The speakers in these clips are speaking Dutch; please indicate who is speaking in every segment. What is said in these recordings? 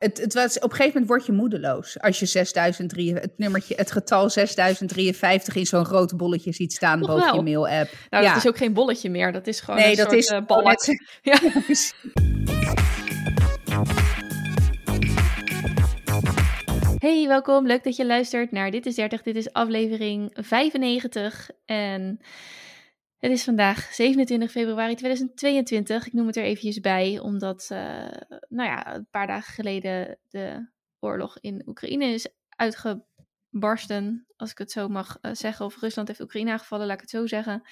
Speaker 1: Het, het was, op een gegeven moment word je moedeloos als je 6003, het nummertje, het getal 6053 in zo'n groot bolletje ziet staan
Speaker 2: Toch
Speaker 1: boven
Speaker 2: wel.
Speaker 1: je mail-app.
Speaker 2: Nou,
Speaker 1: ja.
Speaker 2: dat is ook geen bolletje meer. Dat is gewoon
Speaker 1: nee,
Speaker 2: een
Speaker 1: dat
Speaker 2: soort
Speaker 1: is
Speaker 2: eh, balk. Ja. Hey, welkom. Leuk dat je luistert naar Dit is 30. Dit is aflevering 95. En het is vandaag 27 februari 2022. Ik noem het er eventjes bij, omdat eh, nou ja, een paar dagen geleden de oorlog in Oekraïne is uitgebarsten. Als ik het zo mag eh, zeggen. Of Rusland heeft Oekraïne aangevallen, laat ik het zo zeggen.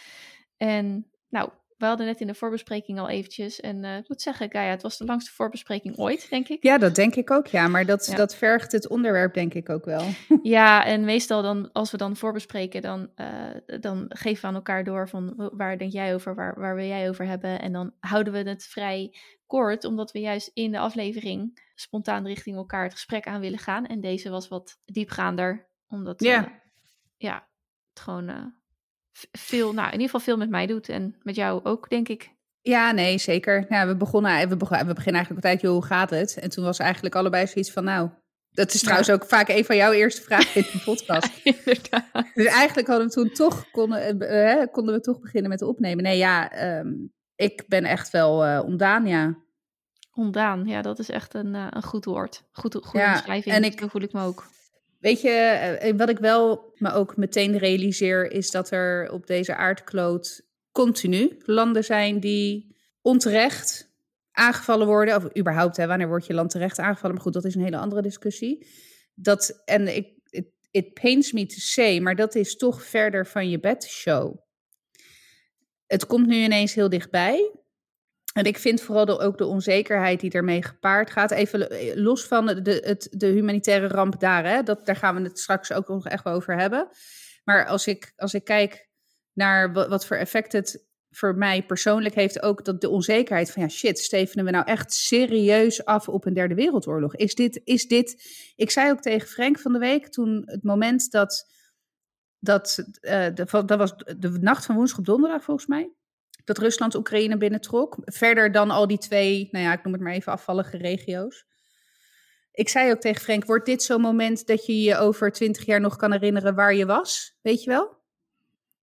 Speaker 2: En nou, we hadden net in de voorbespreking al eventjes. En eh, ik moet zeggen, Gaia, het was de langste voorbespreking ooit, denk ik.
Speaker 1: Ja, dat denk ik ook, ja. Maar dat,
Speaker 2: Ja.
Speaker 1: dat vergt het onderwerp denk ik ook wel.
Speaker 2: Ja, en meestal dan, als we dan voorbespreken, dan, eh, dan geven we aan elkaar door van waar denk jij over, waar, waar wil jij over hebben. En dan houden we het vrij kort, omdat we juist in de aflevering spontaan richting elkaar het gesprek aan willen gaan. En deze was wat diepgaander, omdat
Speaker 1: Ja.
Speaker 2: eh, ja, het gewoon veel, nou in ieder geval veel met mij doet. En met jou ook, denk ik.
Speaker 1: Ja, nee, zeker. Nou, we, begonnen, we, begonnen, we beginnen eigenlijk altijd, joh, hoe gaat het? En toen was eigenlijk allebei zoiets van, nou... Dat is
Speaker 2: Ja.
Speaker 1: trouwens ook vaak een van jouw eerste vragen in de podcast.
Speaker 2: Inderdaad.
Speaker 1: Dus eigenlijk hadden we toen toch, konden, eh, eh, konden we toch beginnen met opnemen. Nee, ja, ehm, ik ben echt wel eh ontdaan, ja.
Speaker 2: Ontdaan, ja, dat is echt een, eh, een goed woord. Goed, goede
Speaker 1: Ja,
Speaker 2: beschrijving,
Speaker 1: en ik-
Speaker 2: zo voel ik me ook.
Speaker 1: Weet je, eh, wat ik wel me ook meteen realiseer, is dat er op deze aardkloot continu landen zijn die onterecht aangevallen worden. Of überhaupt, hè, wanneer wordt je land terecht aangevallen? Maar goed, dat is een hele andere discussie. Dat, en ik, it, pains me to say, maar dat is toch verder van je bedshow. Het komt nu ineens heel dichtbij. En ik vind vooral ook de onzekerheid die ermee gepaard gaat. Even eh, los van de, het, de humanitaire ramp daar. Hè, dat, daar gaan we het straks ook nog echt over hebben. Maar als ik, als ik kijk naar wat, voor effect het voor mij persoonlijk heeft. Ook dat de onzekerheid van ja shit, stevenen we nou echt serieus af op een derde wereldoorlog? Is dit, is dit... Ik zei ook tegen Frank van de week toen het moment dat... Dat, eh, dat was de nacht van woensdag op donderdag volgens mij dat Rusland Oekraïne binnentrok. Verder dan al die twee, nou ja, ik noem het maar even afvallige regio's. Ik zei ook tegen Frank, wordt dit zo'n moment dat je je over twintig jaar nog kan herinneren waar je was? Weet je wel?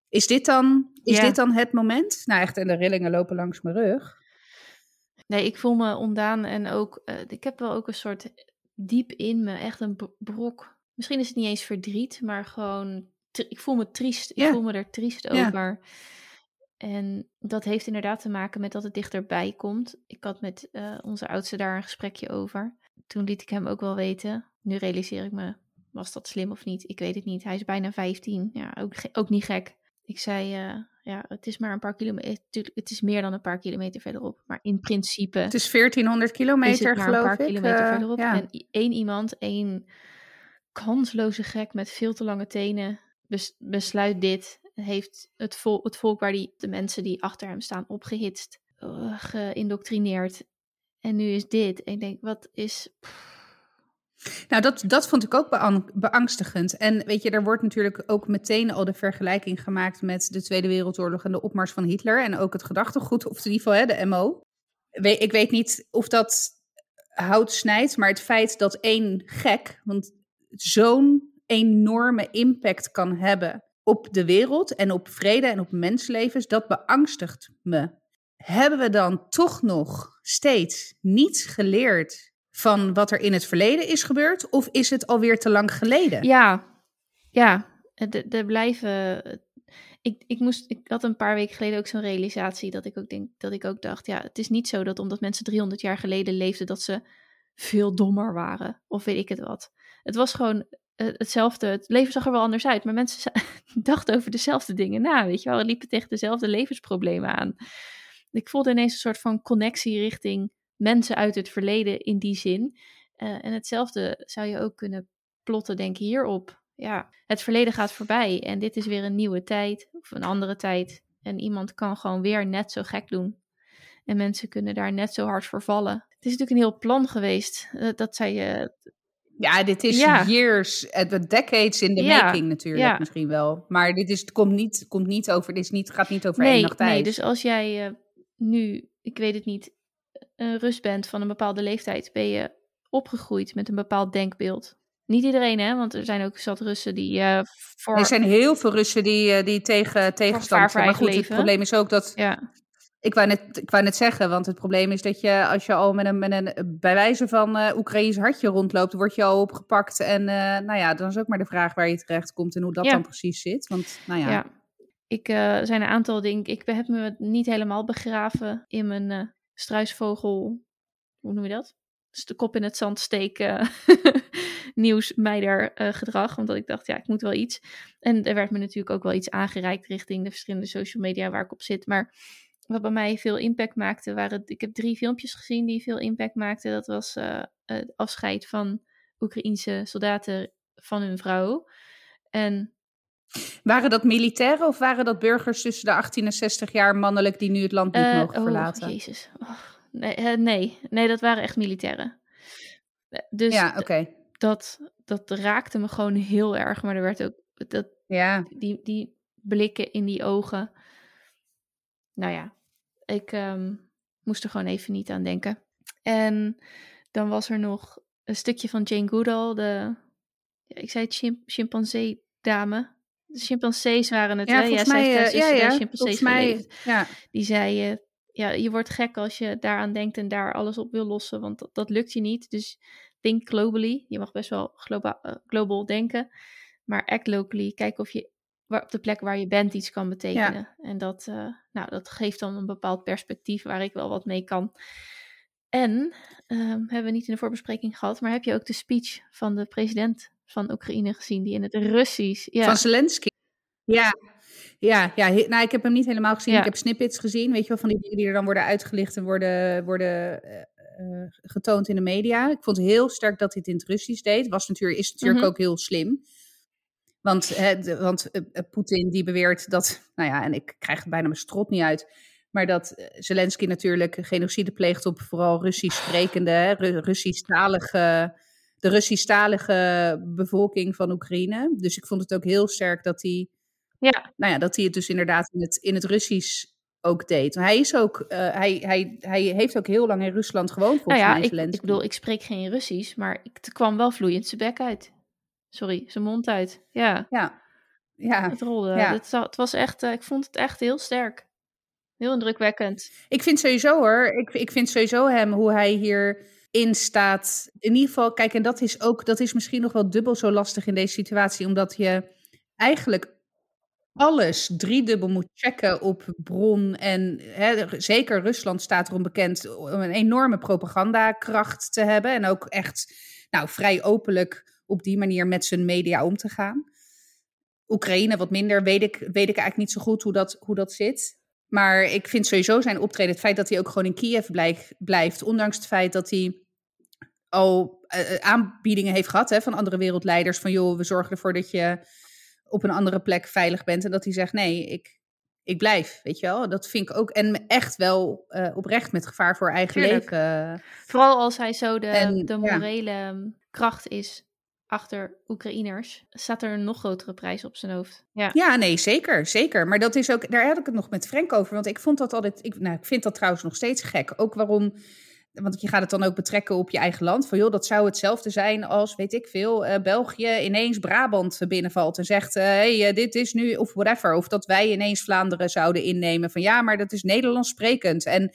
Speaker 1: Is dit dan, is
Speaker 2: Ja.
Speaker 1: dit dan het moment? Nou echt, en de rillingen lopen langs mijn rug.
Speaker 2: Nee, ik voel me ondaan en ook, eh, ik heb wel ook een soort diep in me, echt een bro- brok. Misschien is het niet eens verdriet, maar gewoon, ik voel me triest. Ik voel me er triest
Speaker 1: Ja.
Speaker 2: over. En dat heeft inderdaad te maken met dat het dichterbij komt. Ik had met eh, onze oudste daar een gesprekje over. Toen liet ik hem ook wel weten. Nu realiseer ik me, was dat slim of niet? Ik weet het niet. Hij is bijna 15. Ja, ook, ook niet gek. Ik zei, eh, ja, het is maar een paar kilometer. Tuurlijk, het is meer dan een paar kilometer verderop. Maar in principe
Speaker 1: Het is 1400
Speaker 2: is
Speaker 1: kilometer,
Speaker 2: maar
Speaker 1: geloof
Speaker 2: een paar
Speaker 1: ik.
Speaker 2: kilometer
Speaker 1: Eh,
Speaker 2: verderop.
Speaker 1: ja.
Speaker 2: En één iemand, één kansloze gek met veel te lange tenen, bes- besluit dit. Heeft het, het volk waar die, de mensen die achter hem staan opgehitst, eh, geïndoctrineerd. En nu is dit. Ik denk, wat is...
Speaker 1: Nou, dat, dat vond ik ook beang- beangstigend. En weet je, er wordt natuurlijk ook meteen al de vergelijking gemaakt met de Tweede Wereldoorlog en de opmars van Hitler. En ook het gedachtegoed, of in ieder geval de MO. Ik weet niet of dat hout snijdt, maar het feit dat één gek, want zo'n enorme impact kan hebben op de wereld en op vrede en op mensenlevens, dat beangstigt me. Hebben we dan toch nog steeds niets geleerd van wat er in het verleden is gebeurd? Of is het alweer te lang geleden?
Speaker 2: Ja, ja. Er blijven... Ik, ik, moest, ik had een paar weken geleden ook zo'n realisatie dat ik ook denk dat ik ook dacht, ja, het is niet zo dat omdat mensen 300 jaar geleden leefden dat ze veel dommer waren of weet ik het wat. Het was gewoon hetzelfde. Het leven zag er wel anders uit, maar mensen dachten over dezelfde dingen na, weet je wel. Liepen tegen dezelfde levensproblemen aan. Ik voelde ineens een soort van connectie richting mensen uit het verleden in die zin. Eh, en hetzelfde zou je ook kunnen plotten, denk ik, hierop. Ja, het verleden gaat voorbij en dit is weer een nieuwe tijd of een andere tijd. En iemand kan gewoon weer net zo gek doen. En mensen kunnen daar net zo hard voor vallen. Het is natuurlijk een heel plan geweest. eh, dat zei je.
Speaker 1: Ja, dit is
Speaker 2: Ja.
Speaker 1: years, decades in the
Speaker 2: Ja,
Speaker 1: making natuurlijk
Speaker 2: ja.
Speaker 1: misschien wel. Maar dit is, het komt, niet, komt niet over, dit is niet, gaat niet over één
Speaker 2: Nee,
Speaker 1: nacht tijd.
Speaker 2: nee, dus als jij eh, nu, ik weet het niet, een rust bent van een bepaalde leeftijd, ben je opgegroeid met een bepaald denkbeeld. Niet iedereen, hè? Want er zijn ook zat Russen die uh, voor...
Speaker 1: Er zijn heel veel Russen die, uh, die tegen, tegenstand zijn. Maar goed, leven. het probleem is ook dat...
Speaker 2: Ja.
Speaker 1: Ik wou, net, ik wou net zeggen, want het probleem is dat je als je al met een, met een bij wijze van uh, Oekraïns hartje rondloopt, word je al opgepakt. En nou ja, dan is ook maar de vraag waar je terecht komt en hoe dat
Speaker 2: ja.
Speaker 1: dan precies zit. Want nou ja.
Speaker 2: ja. Ik zijn een aantal dingen. Ik heb me niet helemaal begraven in mijn struisvogel. Hoe noem je dat? Dus de kop in het zand steken nieuwsmeider uh, gedrag. Omdat ik dacht, ja, ik moet wel iets. En er werd me natuurlijk ook wel iets aangereikt richting de verschillende social media waar ik op zit. Maar wat bij mij veel impact maakte, waren. Ik heb drie filmpjes gezien die veel impact maakten. Dat was uh, het afscheid van Oekraïense soldaten van hun vrouw. En
Speaker 1: waren dat militairen of waren dat burgers tussen de 18 en 60 jaar mannelijk die nu het land niet uh, mogen
Speaker 2: oh,
Speaker 1: verlaten?
Speaker 2: Jezus. Oh, nee, uh, nee, nee, dat waren echt militairen. Dus
Speaker 1: ja, oké. Okay.
Speaker 2: Dat, dat raakte me gewoon heel erg. Maar er werd ook dat,
Speaker 1: ja.
Speaker 2: die, die blikken in die ogen. Nou ja, ik um, moest er gewoon even niet aan denken. En dan was er nog een stukje van Jane Goodall, de, ja, ik zei het chim chimpansee dame. De chimpansees waren het,
Speaker 1: ja,
Speaker 2: hè?
Speaker 1: Volgens
Speaker 2: ja,
Speaker 1: mij, uh, ja, ja,
Speaker 2: chimpansees
Speaker 1: mij, ja.
Speaker 2: Die zei, uh, ja, je wordt gek als je daaraan denkt en daar alles op wil lossen, want dat, dat lukt je niet. Dus think globally. Je mag best wel globa uh, global denken, maar act locally. Kijk of je waar, op de plek waar je bent iets kan betekenen.
Speaker 1: Ja.
Speaker 2: En dat, uh, nou, dat geeft dan een bepaald perspectief waar ik wel wat mee kan. En um, hebben we niet in de voorbespreking gehad, maar heb je ook de speech van de president van Oekraïne gezien, die in het Russisch. Ja.
Speaker 1: Van Zelensky. Ja, ja, ja nou, ik heb hem niet helemaal gezien.
Speaker 2: Ja.
Speaker 1: Ik heb snippets gezien, weet je wel, van die dingen die er dan worden uitgelicht en worden, worden uh, uh, getoond in de media. Ik vond heel sterk dat hij het in het Russisch deed. Was natuurlijk, is natuurlijk
Speaker 2: Mhm.
Speaker 1: ook heel slim. Want, hè, de- want uh, uh, Poetin die beweert dat, nou ja, en ik krijg het bijna mijn strot niet uit, maar dat uh, Zelensky natuurlijk genocide pleegt op vooral Russisch sprekende, hè, Russisch-talige, de Russisch-talige bevolking van Oekraïne. Dus ik vond het ook heel sterk dat hij
Speaker 2: Ja,
Speaker 1: nou ja, dat hij het dus inderdaad in het, in het Russisch ook deed. Hij, is ook, uh, hij, hij, hij heeft ook heel lang in Rusland gewoond, volgens
Speaker 2: nou ja,
Speaker 1: mij,
Speaker 2: ik, bedoel, ik spreek geen Russisch, maar ik, het kwam wel vloeiend zijn bek uit. Sorry, zijn mond uit. Ja,
Speaker 1: Ja, ja.
Speaker 2: het rolde.
Speaker 1: ja.
Speaker 2: Het, het was echt, eh, ik vond het echt heel sterk. Heel indrukwekkend.
Speaker 1: Ik vind sowieso hoor, ik, ik vind sowieso hem hoe hij hierin staat. In ieder geval, kijk, en dat is ook, dat is misschien nog wel dubbel zo lastig in deze situatie, omdat je eigenlijk alles driedubbel moet checken op bron. En hè, zeker Rusland staat erom bekend om een enorme propagandakracht te hebben. En ook echt nou, vrij openlijk op die manier met zijn media om te gaan. Oekraïne wat minder, weet ik, weet ik eigenlijk niet zo goed hoe dat, hoe dat zit. Maar ik vind sowieso zijn optreden, het feit dat hij ook gewoon in Kiev blijf, blijft, ondanks het feit dat hij al uh, aanbiedingen heeft gehad hè, van andere wereldleiders. Van joh, we zorgen ervoor dat je op een andere plek veilig bent. En dat hij zegt, nee, ik, ik blijf, weet je wel. Dat vind ik ook, en echt wel uh, oprecht met gevaar voor eigen
Speaker 2: Tuurlijk.
Speaker 1: leven.
Speaker 2: Vooral als hij zo de,
Speaker 1: En,
Speaker 2: de morele um, kracht is achter Oekraïners, staat er een nog grotere prijs op zijn hoofd. Ja,
Speaker 1: Ja, nee, zeker, zeker. Maar dat is ook, daar had ik het nog met Frank over. Want ik vond dat altijd, ik, nou, ik vind dat trouwens nog steeds gek. Ook waarom, want je gaat het dan ook betrekken op je eigen land. Van joh, dat zou hetzelfde zijn als, weet ik veel, uh, België ineens Brabant binnenvalt en zegt, uh, hey, uh, dit is nu, of whatever. Of dat wij ineens Vlaanderen zouden innemen. Van ja, maar dat is Nederlands sprekend. En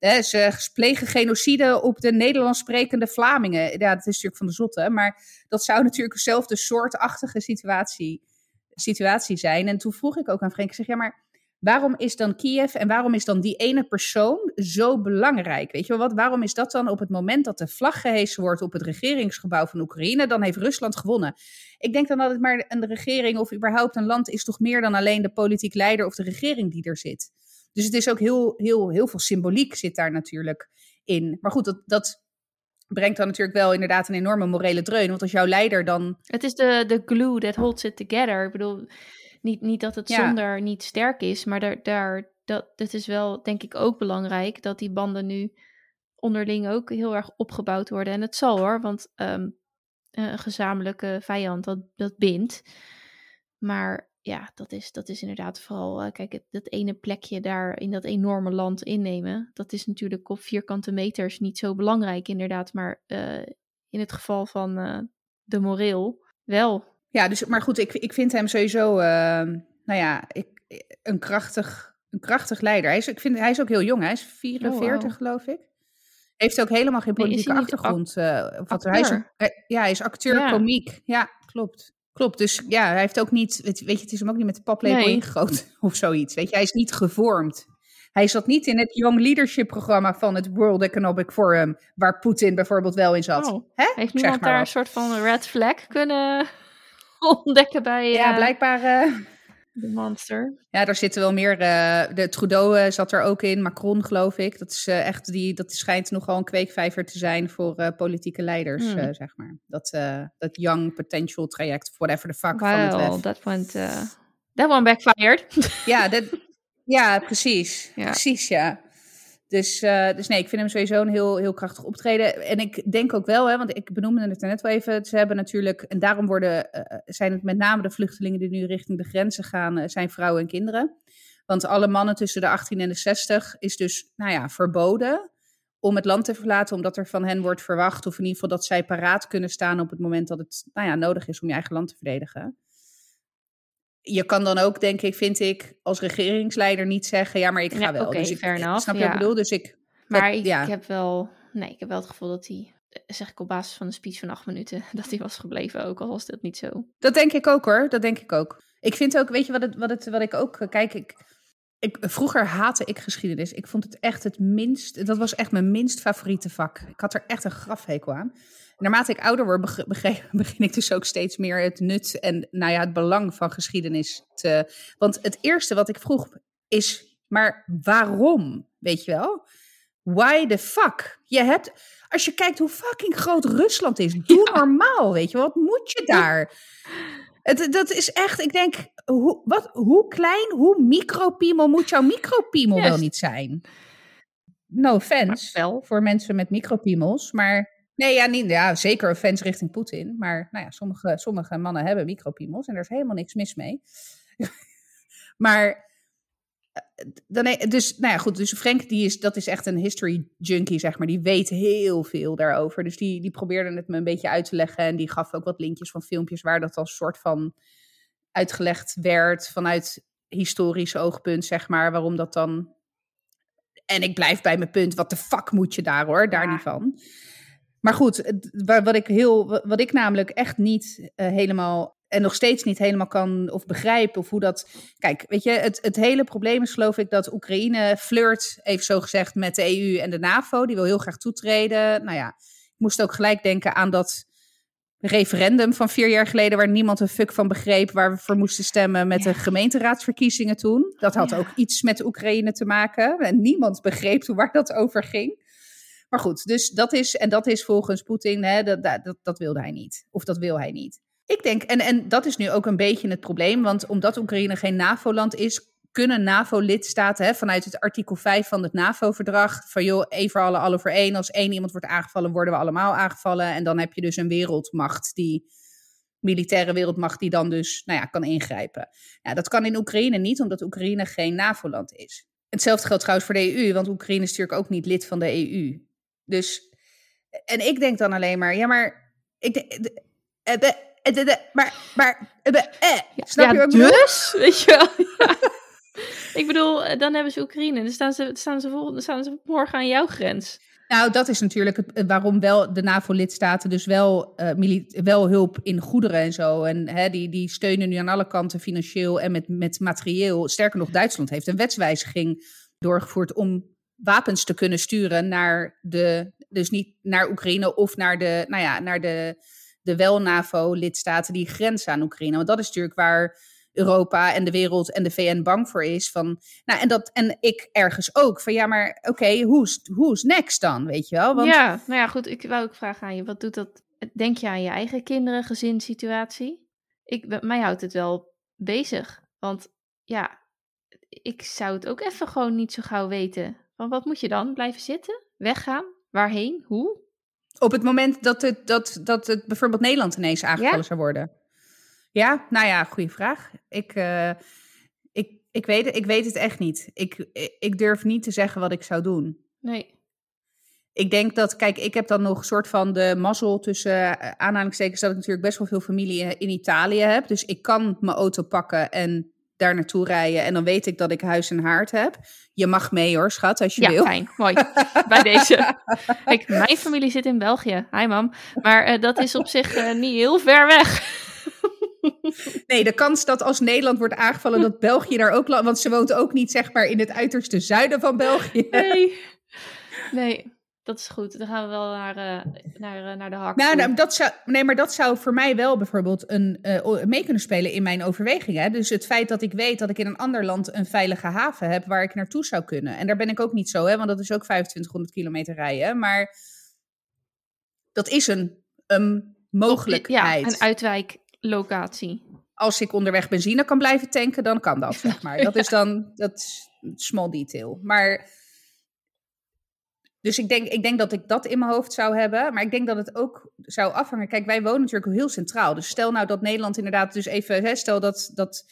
Speaker 1: ze plegen genocide op de Nederlands sprekende Vlamingen. Ja, dat is natuurlijk van de zotte. Maar dat zou natuurlijk dezelfde soortachtige situatie, situatie zijn. En toen vroeg ik ook aan Frank, zeg, ja, maar waarom is dan Kiev en waarom is dan die ene persoon zo belangrijk? Weet je wel wat? Waarom is dat dan op het moment dat de vlag gehesen wordt op het regeringsgebouw van Oekraïne, dan heeft Rusland gewonnen? Ik denk dan het maar een regering of überhaupt een land is toch meer dan alleen de politiek leider of de regering die er zit. Dus het is ook heel, heel, heel veel symboliek zit daar natuurlijk in. Maar goed, dat, dat brengt dan natuurlijk wel inderdaad een enorme morele dreun. Want als jouw leider dan...
Speaker 2: Het is de, de glue that holds it together. Ik bedoel, niet, niet dat het
Speaker 1: Ja.
Speaker 2: zonder niet sterk is, maar daar, daar, dat, het is wel denk ik ook belangrijk dat die banden nu onderling ook heel erg opgebouwd worden. En het zal hoor, want ehm, een gezamenlijke vijand, dat, dat bindt. Maar ja, dat is, dat is inderdaad vooral, eh, kijk, het, dat ene plekje daar in dat enorme land innemen, dat is natuurlijk op vierkante meters niet zo belangrijk inderdaad, maar eh, in het geval van uh, de moreel wel.
Speaker 1: Ja, dus, maar goed, ik, ik vind hem sowieso, uh, nou ja, ik, een, krachtig, een krachtig leider. Hij is, ik vind, hij is ook heel jong, hij is 44 geloof ik. Heeft ook helemaal geen politieke nee, achtergrond. Wat, hij is, ja, hij is acteur, komiek. Ja, klopt. Klopt, dus ja, hij heeft ook niet, weet je, het is hem ook niet met de paplepel nee. ingegoten of zoiets. Weet je, hij is niet gevormd. Hij zat niet in het Young Leadership programma van het World Economic Forum, waar Poetin bijvoorbeeld wel in zat.
Speaker 2: Oh. Heeft niemand daar een soort van red flag kunnen ontdekken bij...
Speaker 1: Ja, uh, blijkbaar... Uh,
Speaker 2: de monster.
Speaker 1: Ja, daar zitten wel meer. Uh, de Trudeau zat er ook in, Macron geloof ik. Dat is echt die. Dat schijnt nogal een kweekvijver te zijn voor politieke leiders, hmm. zeg maar. Dat, dat young potential traject, whatever the fuck
Speaker 2: well,
Speaker 1: van het lef.
Speaker 2: that went. that one backfired.
Speaker 1: ja, dat, ja, precies. Ja. Precies, ja. Dus, uh, dus nee, ik vind hem sowieso een heel, heel krachtig optreden. En ik denk ook wel, hè, want ik benoemde het er net wel even. Ze hebben natuurlijk, en daarom worden, uh, zijn het met name de vluchtelingen die nu richting de grenzen gaan, uh, zijn vrouwen en kinderen. Want alle mannen tussen de 18 en de 60 is dus, nou ja, verboden om het land te verlaten, omdat er van hen wordt verwacht, of in ieder geval dat zij paraat kunnen staan op het moment dat het, nou ja, nodig is om je eigen land te verdedigen je kan dan ook, denk ik, vind ik, als regeringsleider niet zeggen, ja, maar ik ga
Speaker 2: ja,
Speaker 1: wel.
Speaker 2: Okay,
Speaker 1: dus ik,
Speaker 2: fair enough,
Speaker 1: snap je
Speaker 2: ja.
Speaker 1: wat ik bedoel? Dus ik,
Speaker 2: maar
Speaker 1: dat,
Speaker 2: ik,
Speaker 1: ja.
Speaker 2: heb wel, nee, ik heb wel het gevoel dat hij, zeg ik op basis van een speech van acht minuten, dat hij was gebleven, ook al was dat niet zo.
Speaker 1: Dat denk ik ook hoor, dat denk ik ook. Ik vind ook, weet je wat, het, wat, het, wat ik ook, kijk, ik, ik, vroeger haatte ik geschiedenis. Ik vond het echt het minst, dat was echt mijn minst favoriete vak. Ik had er echt een grafhekel aan naarmate ik ouder word, begin ik dus ook steeds meer het nut en nou ja, het belang van geschiedenis te. Want het eerste wat ik vroeg is, maar waarom? Weet je wel? Why the fuck? Je hebt, als je kijkt hoe fucking groot Rusland is, doe ja. normaal, weet je Wat moet je daar? Het, dat is echt, ik denk, hoe, wat, hoe klein, hoe micropiemel moet jouw micropiemel yes. wel niet zijn? No offense voor mensen met micropiemels, maar Nee, ja, niet, ja, zeker fans richting Poetin. Maar nou ja, sommige, sommige mannen hebben micropiemels en er is helemaal niks mis mee. maar dan, dus, nou ja, goed, dus Frank, die is, dat is echt een history junkie, zeg maar. Die weet heel veel daarover. Dus die, die probeerde het me een beetje uit te leggen. En die gaf ook wat linkjes van filmpjes waar dat als soort van uitgelegd werd vanuit historisch oogpunt, zeg maar. Waarom dat dan... En ik blijf bij mijn punt, wat de fuck moet je daar hoor, daar ja. niet van. Maar goed, wat ik, heel, wat ik namelijk echt niet uh, helemaal en nog steeds niet helemaal kan of begrijp of hoe dat. Kijk, weet je, het, het hele probleem is geloof ik dat Oekraïne flirt, even zo gezegd, met de EU en de NAVO. Die wil heel graag toetreden. Nou ja, ik moest ook gelijk denken aan dat referendum van vier jaar geleden, waar niemand een fuck van begreep, waar we voor moesten stemmen met ja. de gemeenteraadsverkiezingen toen. Dat had ja. ook iets met Oekraïne te maken. En niemand begreep waar dat over ging. Maar goed, dus dat is, en dat is volgens Poetin, hè, dat, dat, dat wilde hij niet. Of dat wil hij niet. Ik denk, en, en dat is nu ook een beetje het probleem, want omdat Oekraïne geen NAVO-land is, kunnen NAVO-lidstaten vanuit het artikel 5 van het NAVO-verdrag, van joh, voor alle, alle voor één. Als één iemand wordt aangevallen, worden we allemaal aangevallen. En dan heb je dus een wereldmacht die, militaire wereldmacht, die dan dus, nou ja, kan ingrijpen. Ja, dat kan in Oekraïne niet, omdat Oekraïne geen NAVO-land is. Hetzelfde geldt trouwens voor de EU, want Oekraïne is natuurlijk ook niet lid van de EU. Dus, en ik denk dan alleen maar, ja, maar, ik denk, maar, maar, eh, snap
Speaker 2: ja,
Speaker 1: je wat
Speaker 2: ik bedoel? Dus, weet je wel. Ja. ik bedoel, dan hebben ze Oekraïne, dan staan ze, staan ze, volgende, staan ze morgen aan jouw grens.
Speaker 1: Nou, dat is natuurlijk het, waarom wel de NAVO-lidstaten dus wel, uh, wel hulp in goederen en zo. En hè, die, die steunen nu aan alle kanten financieel en met, met materieel. Sterker nog, Duitsland heeft een wetswijziging doorgevoerd om wapens te kunnen sturen naar de, dus niet naar Oekraïne of naar de, nou ja, naar de, de wel-NAVO-lidstaten die grenzen aan Oekraïne. Want dat is natuurlijk waar Europa en de wereld en de VN bang voor is. Van, nou, en, dat, en ik ergens ook. Van ja, maar oké, okay, who's, who's next dan, weet je wel? Want,
Speaker 2: ja, nou ja, goed. Ik wou ook vragen aan je. Wat doet dat? Denk je aan je eigen kinderen, gezinssituatie? Ik, mij houdt het wel bezig. Want ja, ik zou het ook even gewoon niet zo gauw weten. Want wat moet je dan? Blijven zitten? Weggaan? Waarheen? Hoe?
Speaker 1: Op het moment dat het, dat, dat het bijvoorbeeld Nederland ineens aangevallen ja? zou worden. Ja, nou ja, goede vraag. Ik, uh, ik, ik, weet, ik weet het echt niet. Ik, ik durf niet te zeggen wat ik zou doen.
Speaker 2: Nee.
Speaker 1: ik denk dat, kijk, ik heb dan nog een soort van de mazzel tussen uh, aanhalingstekens dat ik natuurlijk best wel veel familie in Italië heb. Dus ik kan mijn auto pakken en daar naartoe rijden. En dan weet ik dat ik huis en haard heb. Je mag mee hoor, schat, als je
Speaker 2: ja,
Speaker 1: wil.
Speaker 2: Ja, fijn. Mooi. Bij deze. Kijk, mijn familie zit in België. Hi mam. Maar uh, dat is op zich uh, niet heel ver weg.
Speaker 1: nee, de kans dat als Nederland wordt aangevallen, dat België daar ook... Want ze woont ook niet, zeg maar, in het uiterste zuiden van België.
Speaker 2: Nee. Nee. Dat is goed. Dan gaan we wel naar, uh, naar, uh, naar de hak.
Speaker 1: Nou, nou, dat zou, nee, maar dat zou voor mij wel bijvoorbeeld een, uh, mee kunnen spelen in mijn overwegingen. Dus het feit dat ik weet dat ik in een ander land een veilige haven heb waar ik naartoe zou kunnen. En daar ben ik ook niet zo, hè, want dat is ook 2500 kilometer rijden. Maar dat is een, een mogelijkheid.
Speaker 2: Ja, een uitwijklocatie.
Speaker 1: Als ik onderweg benzine kan blijven tanken, dan kan dat, zeg maar. Dat is dan dat small detail. Maar dus ik denk, ik denk dat ik dat in mijn hoofd zou hebben. Maar ik denk dat het ook zou afhangen. Kijk, wij wonen natuurlijk heel centraal. Dus stel nou dat Nederland inderdaad dus even... Hè, stel dat, dat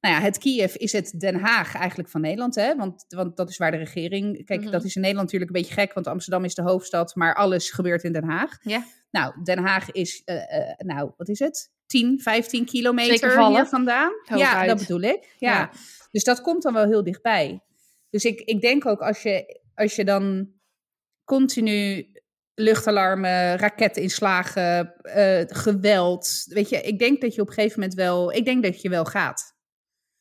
Speaker 1: nou ja, het Kiev is het Den Haag eigenlijk van Nederland. Hè? Want, want dat is waar de regering... Kijk,
Speaker 2: Mhm.
Speaker 1: dat is in Nederland natuurlijk een beetje gek. Want Amsterdam is de hoofdstad. Maar alles gebeurt in Den Haag.
Speaker 2: Ja.
Speaker 1: Nou, Den Haag is... eh, eh, nou, wat is het? 10, 15 kilometer hier vandaan. Ja, dat bedoel ik. Ja.
Speaker 2: Ja.
Speaker 1: Dus dat komt dan wel heel dichtbij. Dus ik, ik denk ook als je, als je dan continu luchtalarmen, raketinslagen, eh geweld. Weet je, ik denk dat je op een gegeven moment wel, ik denk dat je wel gaat.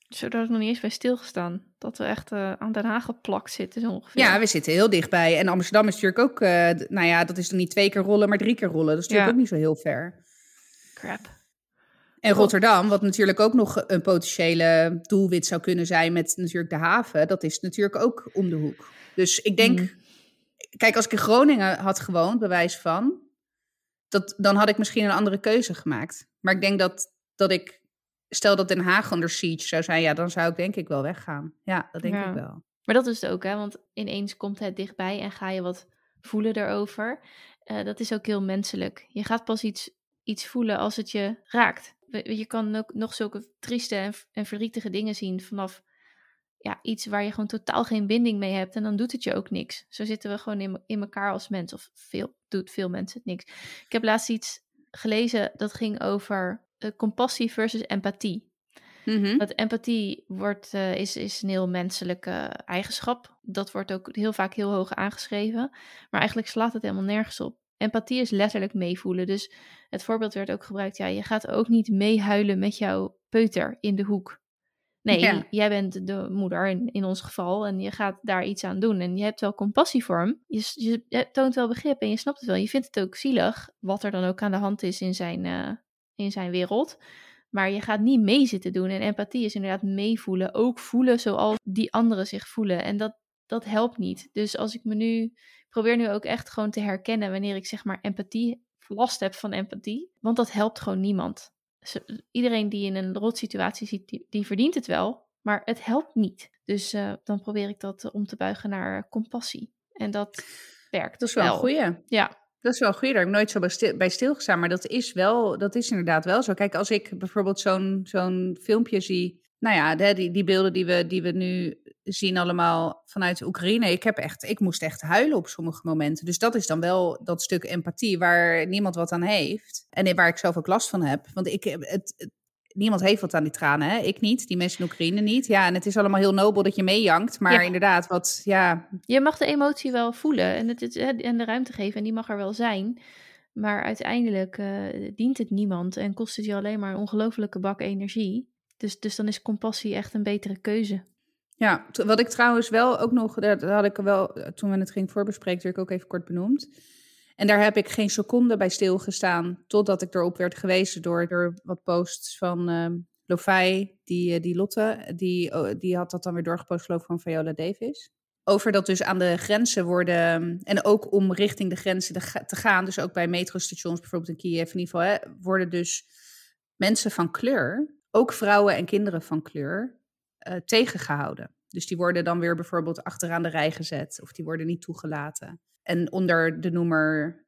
Speaker 2: Zo daar is nog niet eens bij stilgestaan. Dat we echt eh, aan Den Haag geplakt zitten, zo ongeveer.
Speaker 1: Ja, we zitten heel dichtbij. En Amsterdam is natuurlijk ook, eh, nou ja, dat is dan niet twee keer rollen, maar drie keer rollen. Dat is natuurlijk
Speaker 2: Ja.
Speaker 1: ook niet zo heel ver.
Speaker 2: Crap.
Speaker 1: En Rotterdam, wat natuurlijk ook nog een potentiële doelwit zou kunnen zijn met natuurlijk de haven, dat is natuurlijk ook om de hoek. Dus ik denk,
Speaker 2: Mhm.
Speaker 1: Kijk, als ik in Groningen had gewoond, bewijs van, dat, dan had ik misschien een andere keuze gemaakt. Maar ik denk dat, dat ik, stel dat Den Haag onder siege zou zijn, ja, dan zou ik denk ik wel weggaan. Ja, dat denk
Speaker 2: Ja.
Speaker 1: ik wel.
Speaker 2: Maar dat is het ook, hè? Want ineens komt het dichtbij en ga je wat voelen erover. Eh, dat is ook heel menselijk. Je gaat pas iets, iets voelen als het je raakt. Je kan ook nog zulke trieste en, en verdrietige dingen zien vanaf ja, iets waar je gewoon totaal geen binding mee hebt. En dan doet het je ook niks. Zo zitten we gewoon in, in elkaar als mens. Of veel, doet veel mensen het niks. Ik heb laatst iets gelezen dat ging over eh, compassie versus empathie. Want empathie wordt, eh, is, is een heel menselijke eigenschap. Dat wordt ook heel vaak heel hoog aangeschreven. Maar eigenlijk slaat het helemaal nergens op. Empathie is letterlijk meevoelen. Dus het voorbeeld werd ook gebruikt. Ja, je gaat ook niet meehuilen met jouw peuter in de hoek. Nee,
Speaker 1: Ja.
Speaker 2: jij bent de moeder in, in ons geval en je gaat daar iets aan doen. En je hebt wel compassie voor hem. Je, je, je toont wel begrip en je snapt het wel. Je vindt het ook zielig, wat er dan ook aan de hand is in zijn, eh, in zijn wereld. Maar je gaat niet mee zitten doen. En empathie is inderdaad meevoelen. Ook voelen zoals die anderen zich voelen. En dat, dat helpt niet. Dus als ik me nu. Ik probeer nu ook echt gewoon te herkennen wanneer ik zeg maar empathie. last heb van empathie. Want dat helpt gewoon niemand. Iedereen die in een rotsituatie zit, die, die verdient het wel. Maar het helpt niet. Dus eh, dan probeer ik dat eh, om te buigen naar compassie. En dat werkt.
Speaker 1: Dat is wel een goeie.
Speaker 2: Ja.
Speaker 1: Dat is wel goed. Daar heb ik nooit zo bij, stil, bij stilgestaan. Maar dat is wel, dat is inderdaad wel zo. Kijk, als ik bijvoorbeeld zo'n zo'n filmpje zie. Nou ja, de, die, die beelden die we, die we nu zien allemaal vanuit Oekraïne. Ik heb echt, ik moest echt huilen op sommige momenten. Dus dat is dan wel dat stuk empathie waar niemand wat aan heeft. En waar ik zelf ook last van heb. Want ik heb het, het- niemand heeft wat aan die tranen. Hè? Ik niet, die mensen in Oekraïne niet. Ja, en het is allemaal heel nobel dat je meejankt. Maar
Speaker 2: Ja.
Speaker 1: inderdaad, wat, ja,
Speaker 2: Je mag de emotie wel voelen en, het, en de ruimte geven en die mag er wel zijn. Maar uiteindelijk eh, dient het niemand en kost het je alleen maar een ongelofelijke bak energie. Dus, dus dan is compassie echt een betere keuze.
Speaker 1: Ja, wat ik trouwens wel ook nog, dat had ik wel, eh, toen we het gingen voorbespreken, ik ook even kort benoemd. En daar heb ik geen seconde bij stilgestaan, totdat ik erop werd gewezen door, door wat posts van ehm Lofai, die, eh, die Lotte, die, oh, die had dat dan weer doorgepost geloof van Viola Davis. Over dat dus aan de grenzen worden, en ook om richting de grenzen te gaan, dus ook bij metrostations bijvoorbeeld in Kiev in ieder geval, hè, worden dus mensen van kleur, ook vrouwen en kinderen van kleur, eh, tegengehouden. Dus die worden dan weer bijvoorbeeld achteraan de rij gezet of die worden niet toegelaten. En onder de noemer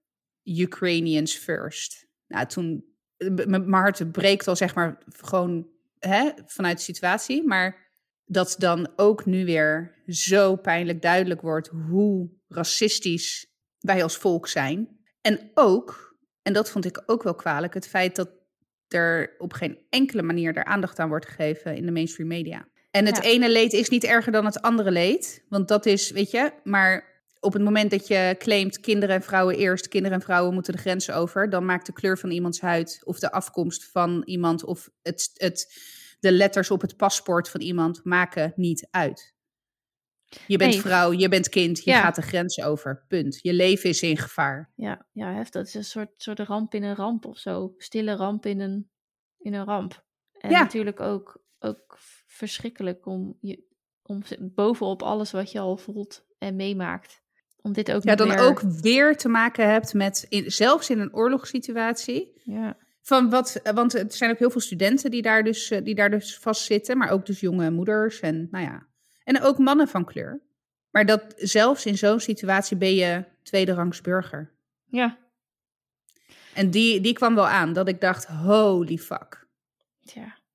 Speaker 1: Ukrainians First. Nou, toen, eh, mijn hart breekt al zeg maar gewoon hè, vanuit de situatie. Maar dat dan ook nu weer zo pijnlijk duidelijk wordt hoe racistisch wij als volk zijn. En ook, en dat vond ik ook wel kwalijk, het feit dat er op geen enkele manier er aandacht aan wordt gegeven in de mainstream media. En het
Speaker 2: Ja.
Speaker 1: ene leed is niet erger dan het andere leed. Want dat is, weet je, maar op het moment dat je claimt kinderen en vrouwen eerst, kinderen en vrouwen moeten de grenzen over, dan maakt de kleur van iemands huid of de afkomst van iemand of het, het, de letters op het paspoort van iemand maken niet uit. Je bent
Speaker 2: Nee.
Speaker 1: vrouw, je bent kind, je
Speaker 2: Ja.
Speaker 1: gaat de grens over. Punt. Je leven is in gevaar.
Speaker 2: Ja, ja heftig. Dat is een soort, soort ramp in een ramp of zo. Stille ramp in een, in een ramp. En
Speaker 1: Ja.
Speaker 2: natuurlijk ook, ook verschrikkelijk om, je, om bovenop alles wat je al voelt en meemaakt. Om dit ook
Speaker 1: Ja, dan ook weer te maken hebt met, in, zelfs in een oorlogssituatie,
Speaker 2: Ja,
Speaker 1: Van wat, want er zijn ook heel veel studenten die daar dus, eh, die daar dus vastzitten, maar ook dus jonge moeders en nou ja. En ook mannen van kleur. Maar dat zelfs in zo'n situatie ben je tweederangs burger.
Speaker 2: ja.
Speaker 1: En die, die kwam wel aan, dat ik dacht, holy fuck.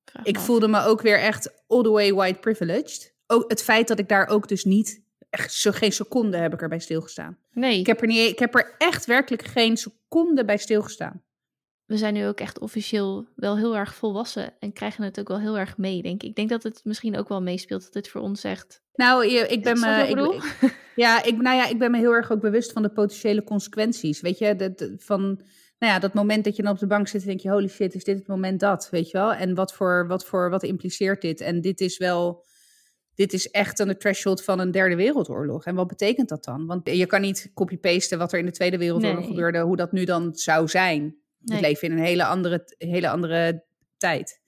Speaker 2: Vraag
Speaker 1: Ik
Speaker 2: af.
Speaker 1: voelde me ook weer echt all the way white privileged. Ook het feit dat ik daar ook dus niet, echt zo, geen seconde heb ik erbij stilgestaan.
Speaker 2: Nee,
Speaker 1: Ik heb, er niet, ik heb er echt werkelijk geen seconde bij stilgestaan.
Speaker 2: We zijn nu ook echt officieel wel heel erg volwassen en krijgen het ook wel heel erg mee, denk ik. Ik denk dat het misschien ook wel meespeelt dat dit voor ons echt...
Speaker 1: Nou, je- ik ben me.
Speaker 2: ik
Speaker 1: ja, ik, nou ja, ik ben me heel erg ook bewust van de potentiële consequenties. Weet je, de- van nou ja, dat moment dat je dan op de bank zit en denk je, holy shit, is dit het moment dat? Weet je wel? En wat voor, wat voor, wat impliceert dit? En dit is wel, dit is echt aan de threshold van een derde wereldoorlog. En wat betekent dat dan? Want je kan niet copy-pasten wat er in de Tweede Wereldoorlog
Speaker 2: Nee.
Speaker 1: gebeurde, hoe dat nu dan zou zijn.
Speaker 2: Nee.
Speaker 1: We leven in een hele andere, hele andere tijd.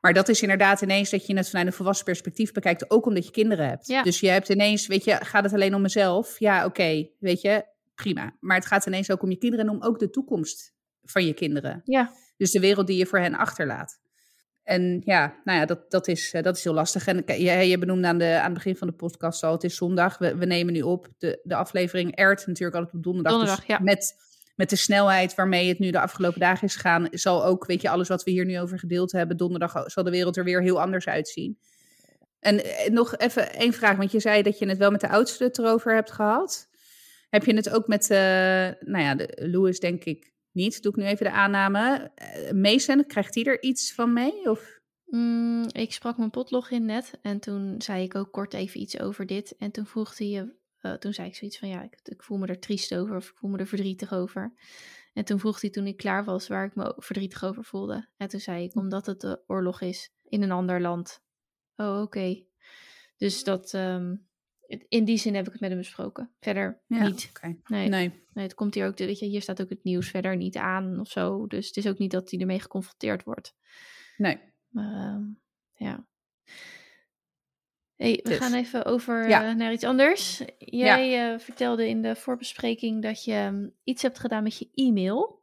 Speaker 1: Maar dat is inderdaad ineens dat je het vanuit een volwassen perspectief bekijkt, ook omdat je kinderen hebt.
Speaker 2: Ja.
Speaker 1: Dus je hebt ineens, weet je, gaat het alleen om mezelf? Ja, oké, weet je, prima. Maar het gaat ineens ook om je kinderen en om ook de toekomst van je kinderen.
Speaker 2: Ja,
Speaker 1: Dus de wereld die je voor hen achterlaat. En ja, nou ja, dat, dat, is, eh, dat is heel lastig. En je, je benoemde aan, de, aan het begin van de podcast al, het is zondag. We, we nemen nu op. De, de aflevering airt natuurlijk altijd op donderdag.
Speaker 2: Donderdag,
Speaker 1: dus
Speaker 2: ja.
Speaker 1: met, met de snelheid waarmee het nu de afgelopen dagen is gegaan, zal ook, weet je, alles wat we hier nu over gedeeld hebben, donderdag zal de wereld er weer heel anders uitzien. En eh, nog even één vraag, want je zei dat je het wel met de oudste het erover hebt gehad. Heb je het ook met, eh, nou ja, de, Louis denk ik niet, doe ik nu even de aanname. Eh, Mason, krijgt hij er iets van mee? Of?
Speaker 2: Mm, ik sprak mijn potlog in net en toen zei ik ook kort even iets over dit. En toen vroeg hij, eh, toen zei ik zoiets van ja, ik, ik voel me er triest over of ik voel me er verdrietig over. En toen vroeg hij toen ik klaar was waar ik me verdrietig over voelde. En toen zei ik omdat het de oorlog is in een ander land. Oh, oké. Dus dat, ehm, in die zin heb ik het met hem besproken. Verder niet. Nee,
Speaker 1: Nee.
Speaker 2: nee, het komt hier ook, weet je, hier staat ook het nieuws verder niet aan of zo. Dus het is ook niet dat hij ermee geconfronteerd wordt.
Speaker 1: nee.
Speaker 2: Maar ehm, ja. Hey, we
Speaker 1: Dus.
Speaker 2: gaan even over
Speaker 1: Ja.
Speaker 2: eh, naar iets anders. Jij eh, vertelde in de voorbespreking dat je ehm, iets hebt gedaan met je e-mail.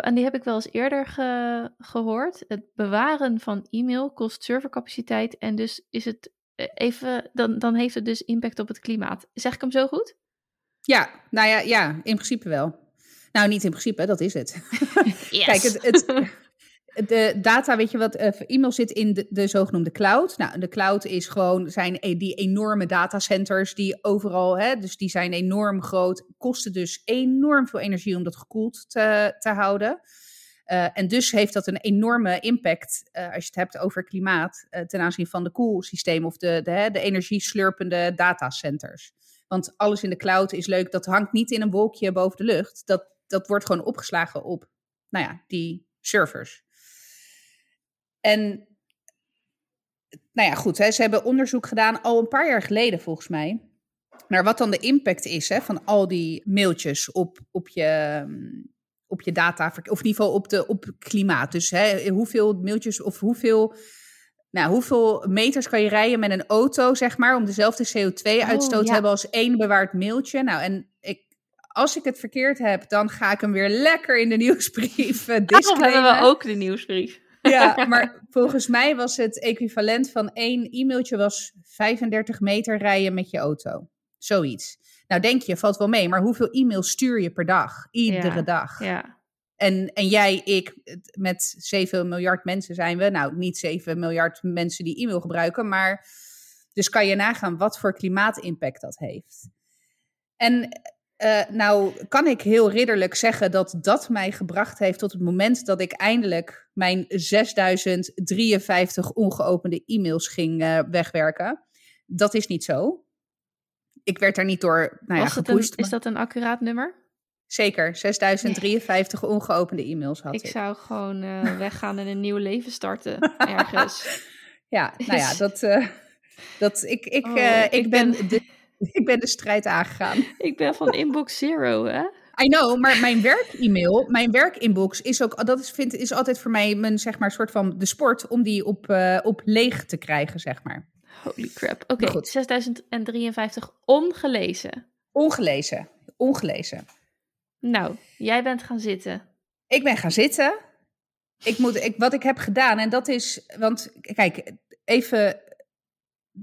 Speaker 2: En die heb ik wel eens eerder ge- gehoord. Het bewaren van e-mail kost servercapaciteit en dus is het eh, even, dan, dan heeft het dus impact op het klimaat. Zeg ik hem zo goed?
Speaker 1: Ja, nou ja, ja, in principe wel. Nou, niet in principe, dat is het.
Speaker 2: Yes.
Speaker 1: Kijk, het, het, de data, weet je wat, eh, e-mail zit in de, de zogenoemde cloud. Nou, de cloud is gewoon, zijn e- die enorme datacenters die overal, hè, dus die zijn enorm groot, kosten dus enorm veel energie om dat gekoeld te, te houden. Eh, en dus heeft dat een enorme impact eh, als je het hebt over klimaat ten aanzien van de koelsysteem of de, de, de energieslurpende datacenters. Want alles in de cloud is leuk, dat hangt niet in een wolkje boven de lucht. Dat, dat wordt gewoon opgeslagen op, nou ja, die servers. En, nou ja, goed, hè, ze hebben onderzoek gedaan al een paar jaar geleden volgens mij. Naar wat dan de impact is hè, van al die mailtjes op, op je, mm, op je data, of in ieder geval op, de, op klimaat. Dus hè, hoeveel mailtjes of hoeveel, nou, hoeveel meters kan je rijden met een auto, zeg maar, om dezelfde CO2-uitstoot
Speaker 2: Oh,
Speaker 1: te hebben als één bewaard mailtje. Nou, en ik, als ik het verkeerd heb, dan ga ik hem weer lekker in de nieuwsbrief uh,
Speaker 2: Daarom hebben we ook de nieuwsbrief.
Speaker 1: ja, maar volgens mij was het equivalent van één e-mailtje was 35 meter rijden met je auto. Zoiets. Nou denk je, valt wel mee, maar hoeveel e-mails stuur je per dag? Iedere
Speaker 2: Ja,
Speaker 1: dag.
Speaker 2: Ja,
Speaker 1: En, en jij, ik, met 7 miljard mensen zijn we. Nou, niet 7 miljard mensen die e-mail gebruiken, maar dus kan je nagaan wat voor klimaatimpact dat heeft. En Uh, nou, kan ik heel ridderlijk zeggen dat dat mij gebracht heeft tot het moment dat ik eindelijk mijn 6053 ongeopende e-mails ging uh, wegwerken. Dat is niet zo. Ik werd daar niet door nou ja, gepusht.
Speaker 2: Een, is dat een accuraat nummer?
Speaker 1: Zeker, 6053 nee. ongeopende e-mails had ik.
Speaker 2: Ik zou gewoon uh, weggaan en een nieuw leven starten ergens.
Speaker 1: ja, nou ja, dat, dat ik, ik, oh, ik, ik ben, ben... De, ik ben de strijd aangegaan.
Speaker 2: Ik ben van inbox zero, hè?
Speaker 1: I know, maar mijn werk-e-mail, mijn werk-inbox is ook, dat is, vind, is altijd voor mij mijn, zeg maar, soort van de sport om die op, uh, op leeg te krijgen, zeg maar.
Speaker 2: Holy crap. Oké, okay, 6053 ongelezen.
Speaker 1: Ongelezen, ongelezen.
Speaker 2: Nou, jij bent gaan zitten.
Speaker 1: Ik ben gaan zitten. Ik moet, ik, wat ik heb gedaan, en dat is, want kijk, even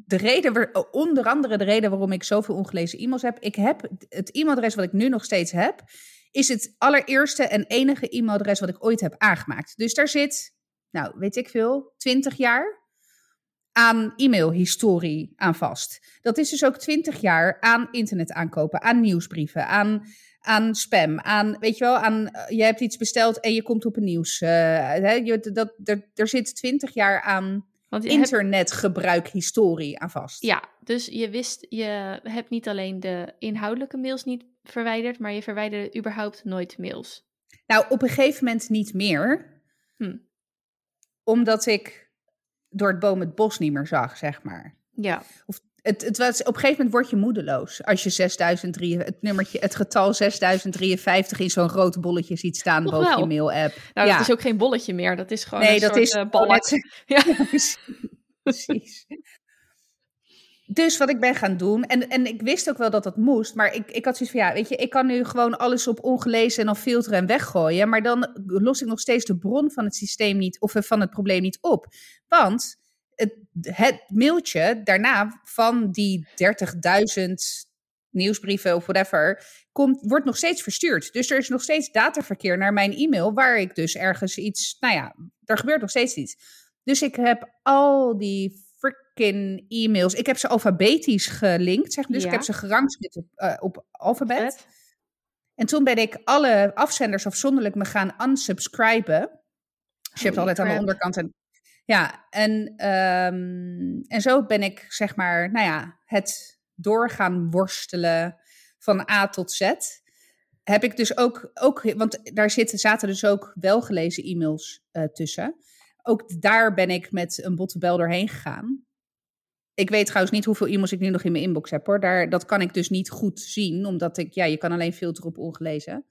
Speaker 1: de reden, onder andere de reden waarom ik zoveel ongelezen e-mails heb. Ik heb het e-mailadres wat ik nu nog steeds heb, is het allereerste en enige e-mailadres wat ik ooit heb aangemaakt. Dus daar zit, nou weet ik veel, 20 jaar aan e-mailhistorie aan vast. Dat is dus ook 20 jaar aan internet aankopen, aan nieuwsbrieven, aan, aan spam, aan, weet je wel, aan, je hebt iets besteld en je komt op een nieuws. Uh, hè, dat, er, er zit 20 jaar aan want internetgebruikhistorie aan vast.
Speaker 2: Ja, dus je wist, je hebt niet alleen de inhoudelijke mails niet verwijderd, maar je verwijderde überhaupt nooit mails.
Speaker 1: Nou, op een gegeven moment niet meer. Hm. Omdat ik door het boom het bos niet meer zag, zeg maar.
Speaker 2: Ja.
Speaker 1: Of het, het was, op een gegeven moment word je moedeloos als je 6003, het nummertje, het getal 6053 in zo'n groot bolletje ziet staan boven wel. je mail-app.
Speaker 2: Nou, ja. dat is ook geen bolletje meer, dat is gewoon nee, een dat soort is, uh, balk.
Speaker 1: Ja. ja, precies. Dus wat ik ben gaan doen, en, en ik wist ook wel dat dat moest, maar ik, ik had zoiets van, ja, weet je, ik kan nu gewoon alles op ongelezen en dan filteren en weggooien, maar dan los ik nog steeds de bron van het systeem niet, of van het probleem niet op. Want het, het mailtje daarna van die 30.000 nieuwsbrieven of whatever, komt, wordt nog steeds verstuurd. Dus er is nog steeds dataverkeer naar mijn e-mail, waar ik dus ergens iets, nou ja, er gebeurt nog steeds iets. Dus ik heb al die freaking e-mails, ik heb ze alfabetisch gelinkt, zeg maar. Dus ik heb ze gerangschikt op, uh, op alfabet. En toen ben ik alle afzenders afzonderlijk me gaan unsubscriben. Dus je hebt altijd aan de onderkant een ja, en, um, en zo ben ik, zeg maar, nou ja, het doorgaan worstelen van A tot Z. Heb ik dus ook, ook want daar zitten, zaten dus ook welgelezen e-mails uh, tussen. Ook daar ben ik met een bottebel doorheen gegaan. Ik weet trouwens niet hoeveel e-mails ik nu nog in mijn inbox heb hoor. Daar, dat kan ik dus niet goed zien, omdat ik, ja, je kan alleen filteren op ongelezen.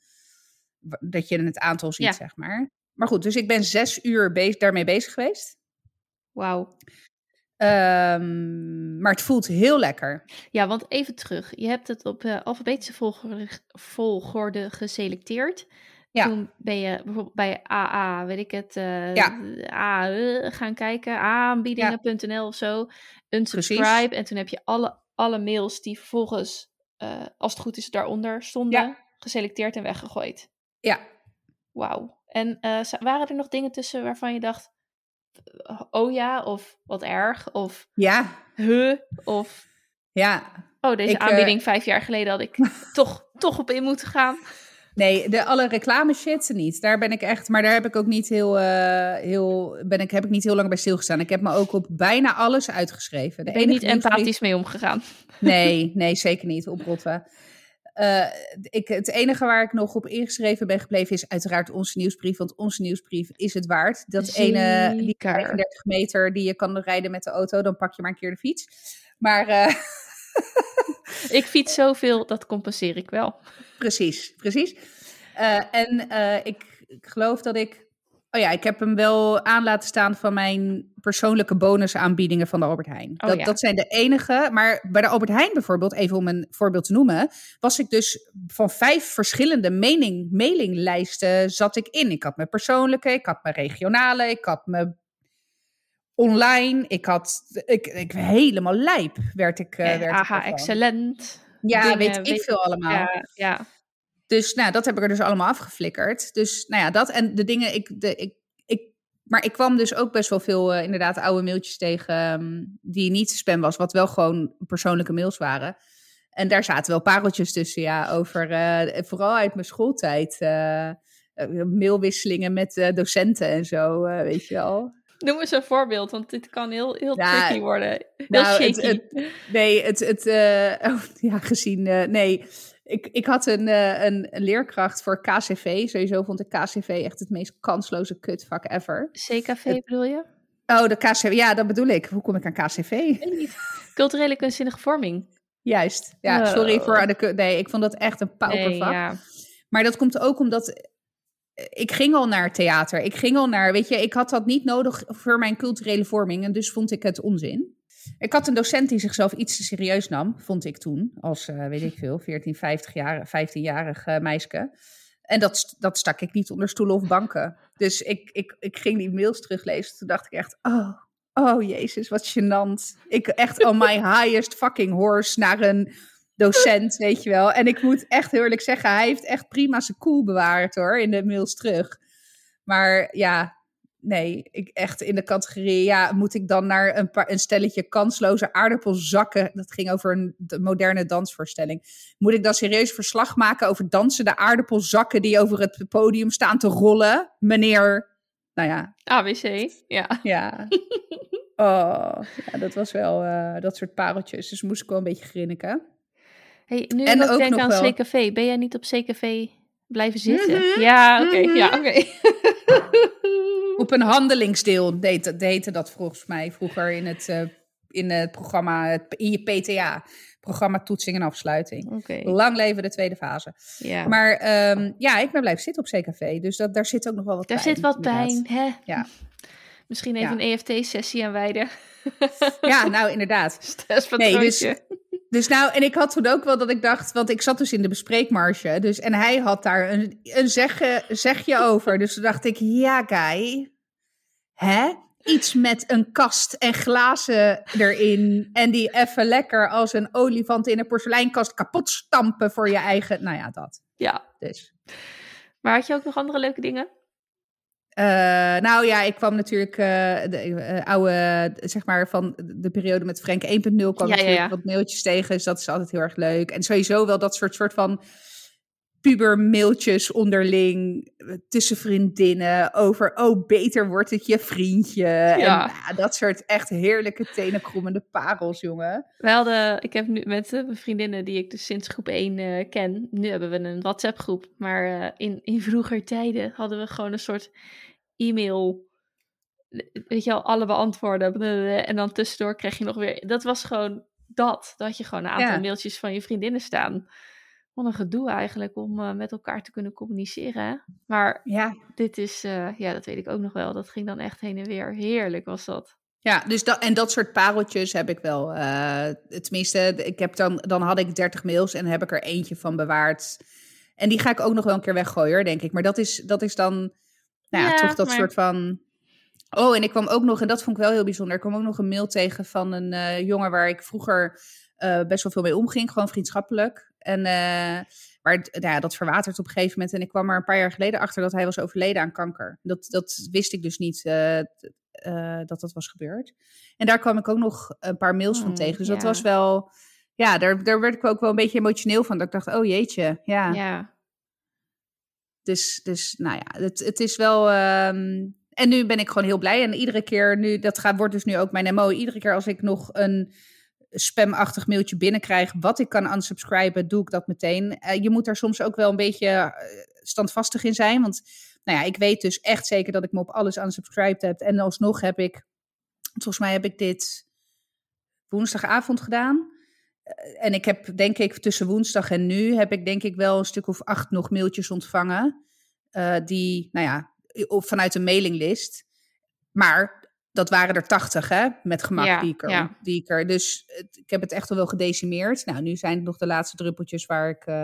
Speaker 1: Dat je het aantal ziet, ja. zeg maar. Maar goed, dus ik ben zes uur bezig, daarmee bezig geweest.
Speaker 2: Wauw.
Speaker 1: Um, maar het voelt heel lekker.
Speaker 2: Ja, want even terug. Je hebt het op uh, alfabetische volgorde, volgorde, geselecteerd. Ja. Toen ben je bijvoorbeeld bij AA, weet ik het, uh, ja. A, uh, gaan kijken, aanbiedingen.nl ja. of zo. Unsubscribe. Precies. En toen heb je alle, alle mails die vervolgens, als het goed is, daaronder stonden, ja. geselecteerd en weggegooid.
Speaker 1: Ja.
Speaker 2: Wauw. En waren er nog dingen tussen waarvan je dacht, oh ja, of wat erg, of
Speaker 1: ja,
Speaker 2: huh, of
Speaker 1: ja.
Speaker 2: Oh, deze ik, aanbieding uh, vijf jaar geleden had ik toch, toch op in moeten gaan.
Speaker 1: Nee, de, alle reclame shit niet. Daar ben ik echt, maar daar heb ik ook niet heel, uh, heel, ben ik, heb ik niet heel lang bij stilgestaan. Ik heb me ook op bijna alles uitgeschreven.
Speaker 2: De ben je niet empathisch mee omgegaan?
Speaker 1: Nee, nee, zeker niet. Oprotten. Uh, ik, het enige waar ik nog op ingeschreven ben gebleven is uiteraard onze nieuwsbrief. Want onze nieuwsbrief is het waard. Dat
Speaker 2: Zeker.
Speaker 1: ene, die 35 meter die je kan rijden met de auto, dan pak je maar een keer de fiets. Maar. Uh,
Speaker 2: ik fiets zoveel, dat compenseer ik wel.
Speaker 1: Precies, precies. Uh, en ik, ik geloof dat ik Oh ja, ik heb hem wel aan laten staan van mijn persoonlijke bonusaanbiedingen van de Albert Heijn. Oh, dat, ja. dat zijn de enige. Maar bij de Albert Heijn bijvoorbeeld, even om een voorbeeld te noemen, was ik dus van vijf verschillende mening, mailinglijsten zat ik in. Ik had mijn persoonlijke, ik had mijn regionale, ik had mijn online, ik had, ik, ik helemaal lijp werd ik. Uh, werd
Speaker 2: aha, excellent.
Speaker 1: Ja, Dingen, weet ik weet, veel allemaal.
Speaker 2: Ja, ja.
Speaker 1: Dus nou, dat heb ik er dus allemaal afgeflikkerd. Dus nou ja, dat en de dingen, ik, de, ik, ik, maar ik kwam dus ook best wel veel uh, inderdaad oude mailtjes tegen um, die niet spam was, wat wel gewoon persoonlijke mails waren. En daar zaten wel pareltjes tussen, ja, over uh, vooral uit mijn schooltijd. Uh, mailwisselingen met docenten en zo, weet je wel.
Speaker 2: Noem eens een voorbeeld, want dit kan heel, heel tricky worden. Heel nou, shaky.
Speaker 1: Het, nee, het, het oh, ja, gezien, nee. Ik, ik had een, een, leerkracht voor KCV. Sowieso vond ik KCV echt het meest kansloze kutvak ever.
Speaker 2: CKV bedoel je?
Speaker 1: Oh, de KCV. Ja, dat bedoel ik. Hoe kom ik aan KCV?
Speaker 2: Culturele kunstzinnige vorming.
Speaker 1: Juist. Ja, sorry voor de... Nee, ik vond dat echt een paupervak. Nee, ja. Maar dat komt ook omdat... Ik ging al naar theater. Ik ging al naar... Weet je, ik had dat niet nodig voor mijn culturele vorming. En dus vond ik het onzin. Ik had een docent die zichzelf iets te serieus nam, vond ik toen. Als, uh, weet ik veel, 14, 50 jaar, 15-jarig uh, meisje. En dat, dat stak ik niet onder stoelen of banken. Dus ik, ik, ik ging die mails teruglezen. Toen dacht ik echt, oh, oh jezus, wat gênant. Ik echt on my highest fucking horse naar een docent, weet je wel. En ik moet echt heel eerlijk zeggen, hij heeft echt prima zijn cool bewaard hoor, in de mails terug. Maar ja, nee, ik echt in de categorie, ja, moet ik dan naar een, paar, een stelletje kansloze aardappelzakken, dat ging over een moderne dansvoorstelling, moet ik dan serieus verslag maken over dansende aardappelzakken die over het podium staan te rollen, meneer, nou ja.
Speaker 2: ABC, ja.
Speaker 1: Ja. Oh, ja, dat was wel uh, dat soort pareltjes, dus moest ik wel een beetje grinniken.
Speaker 2: Hey, nu en ook denk aan wel... CKV, ben jij niet op CKV blijven zitten? Mhm. Ja, oké, ja, mhm. oké.
Speaker 1: Op een handelingsdeel deed, heette dat volgens mij vroeger in het, uh, in het programma, in je PTA. Programma Toetsing en Afsluiting. Okay. Lang leven de tweede fase. Ja. Maar um, ja, ik ben blijven zitten op CKV. Dus dat, daar zit ook nog wel wat
Speaker 2: daar
Speaker 1: pijn.
Speaker 2: Daar zit wat pijn, hè? Ja. Misschien even een EFT-sessie aan wijden.
Speaker 1: Ja, nou inderdaad. Nee, dus, dus nou, en ik had toen ook wel dat ik dacht, want ik zat dus in de bespreekmarge. Dus, en hij had daar een, een zegje, zegje over. Dus toen dacht ik, ja, guy. Hè? Iets met een kast en glazen erin. En die even lekker als een olifant in een porseleinkast kapot stampen voor je eigen. Nou ja, dat.
Speaker 2: Ja. Dus. Maar had je ook nog andere leuke dingen?
Speaker 1: Uh, nou ja, ik kwam natuurlijk uh, de uh, oude, zeg maar, van de periode met Frank 1.0 kwam ja, natuurlijk ja, ja. wat mailtjes tegen. Dus dat is altijd heel erg leuk. En sowieso wel dat soort, soort van puber mailtjes onderling tussen vriendinnen over, oh, beter wordt het je vriendje. Ja. En ja, dat soort echt heerlijke tenenkrommende parels, jongen.
Speaker 2: We hadden, ik heb nu met mijn vriendinnen die ik dus sinds groep 1 ken, nu hebben we een WhatsApp groep. Maar in, in vroeger tijden hadden we gewoon een soort e-mail, weet je al, alle beantwoorden. En dan tussendoor kreeg je nog weer, dat was gewoon dat. Dat je gewoon een aantal mailtjes van je vriendinnen staan. Wat een gedoe eigenlijk om uh, met elkaar te kunnen communiceren. Maar ja. dit is, uh, ja, dat weet ik ook nog wel. Dat ging dan echt heen en weer. Heerlijk was dat.
Speaker 1: Ja, dus dat, en dat soort pareltjes heb ik wel. Uh, tenminste, ik heb dan, dan had ik 30 mails en heb ik er eentje van bewaard. En die ga ik ook nog wel een keer weggooien, denk ik. Maar dat is, dat is dan nou ja, toch dat soort van. Oh, en ik kwam ook nog, en dat vond ik wel heel bijzonder. Ik kwam ook nog een mail tegen van een uh, jongen waar ik vroeger uh, best wel veel mee omging, gewoon vriendschappelijk. En uh, maar nou ja, dat verwatert op een gegeven moment. En ik kwam er een paar jaar geleden achter dat hij was overleden aan kanker. Dat, dat wist ik dus niet dat dat was gebeurd. En daar kwam ik ook nog een paar mails van hmm, tegen. Dus dat was wel, ja, daar, daar werd ik ook wel een beetje emotioneel van. Dat ik dacht, oh jeetje, ja. ja. Dus, dus nou ja, het, het is wel. Um, en nu ben ik gewoon heel blij. En iedere keer nu, dat gaat, wordt dus nu ook mijn MO. Iedere keer als ik nog een spamachtig mailtje binnenkrijg, wat ik kan unsubscriben, doe ik dat meteen. Uh, je moet daar soms ook wel een beetje uh, standvastig in zijn. Want nou ja, ik weet dus echt zeker dat ik me op alles unsubscribed heb. En alsnog heb ik, volgens mij heb ik dit woensdagavond gedaan. Eh, en ik heb denk ik tussen woensdag en nu heb ik denk ik wel een stuk of acht nog mailtjes ontvangen. Die, nou ja, vanuit een mailinglist. Maar dat waren er tachtig, hè, met gemak die, ik er, die ik er. Dus ik heb het echt wel gedecimeerd. Nou, nu zijn het nog de laatste druppeltjes waar ik, uh,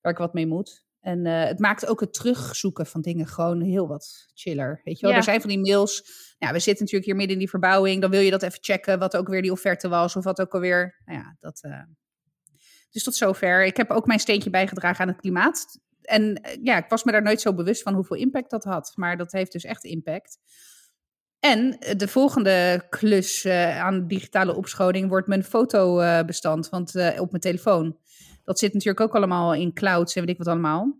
Speaker 1: waar ik wat mee moet. En uh, het maakt ook het terugzoeken van dingen gewoon heel wat chiller. Weet je wel, er zijn van die mails. Ja, we zitten natuurlijk hier midden in die verbouwing. Dan wil je dat even checken, wat ook weer die offerte was. Of wat ook alweer. Nou ja, dat. Uh... Dus tot zover. Ik heb ook mijn steentje bijgedragen aan het klimaat. En ja, ik was me daar nooit zo bewust van hoeveel impact dat had. Maar dat heeft dus echt impact. En de volgende klus uh, aan digitale opschoning wordt mijn fotobestand want, uh, op mijn telefoon. Dat zit natuurlijk ook allemaal in clouds en weet ik wat allemaal.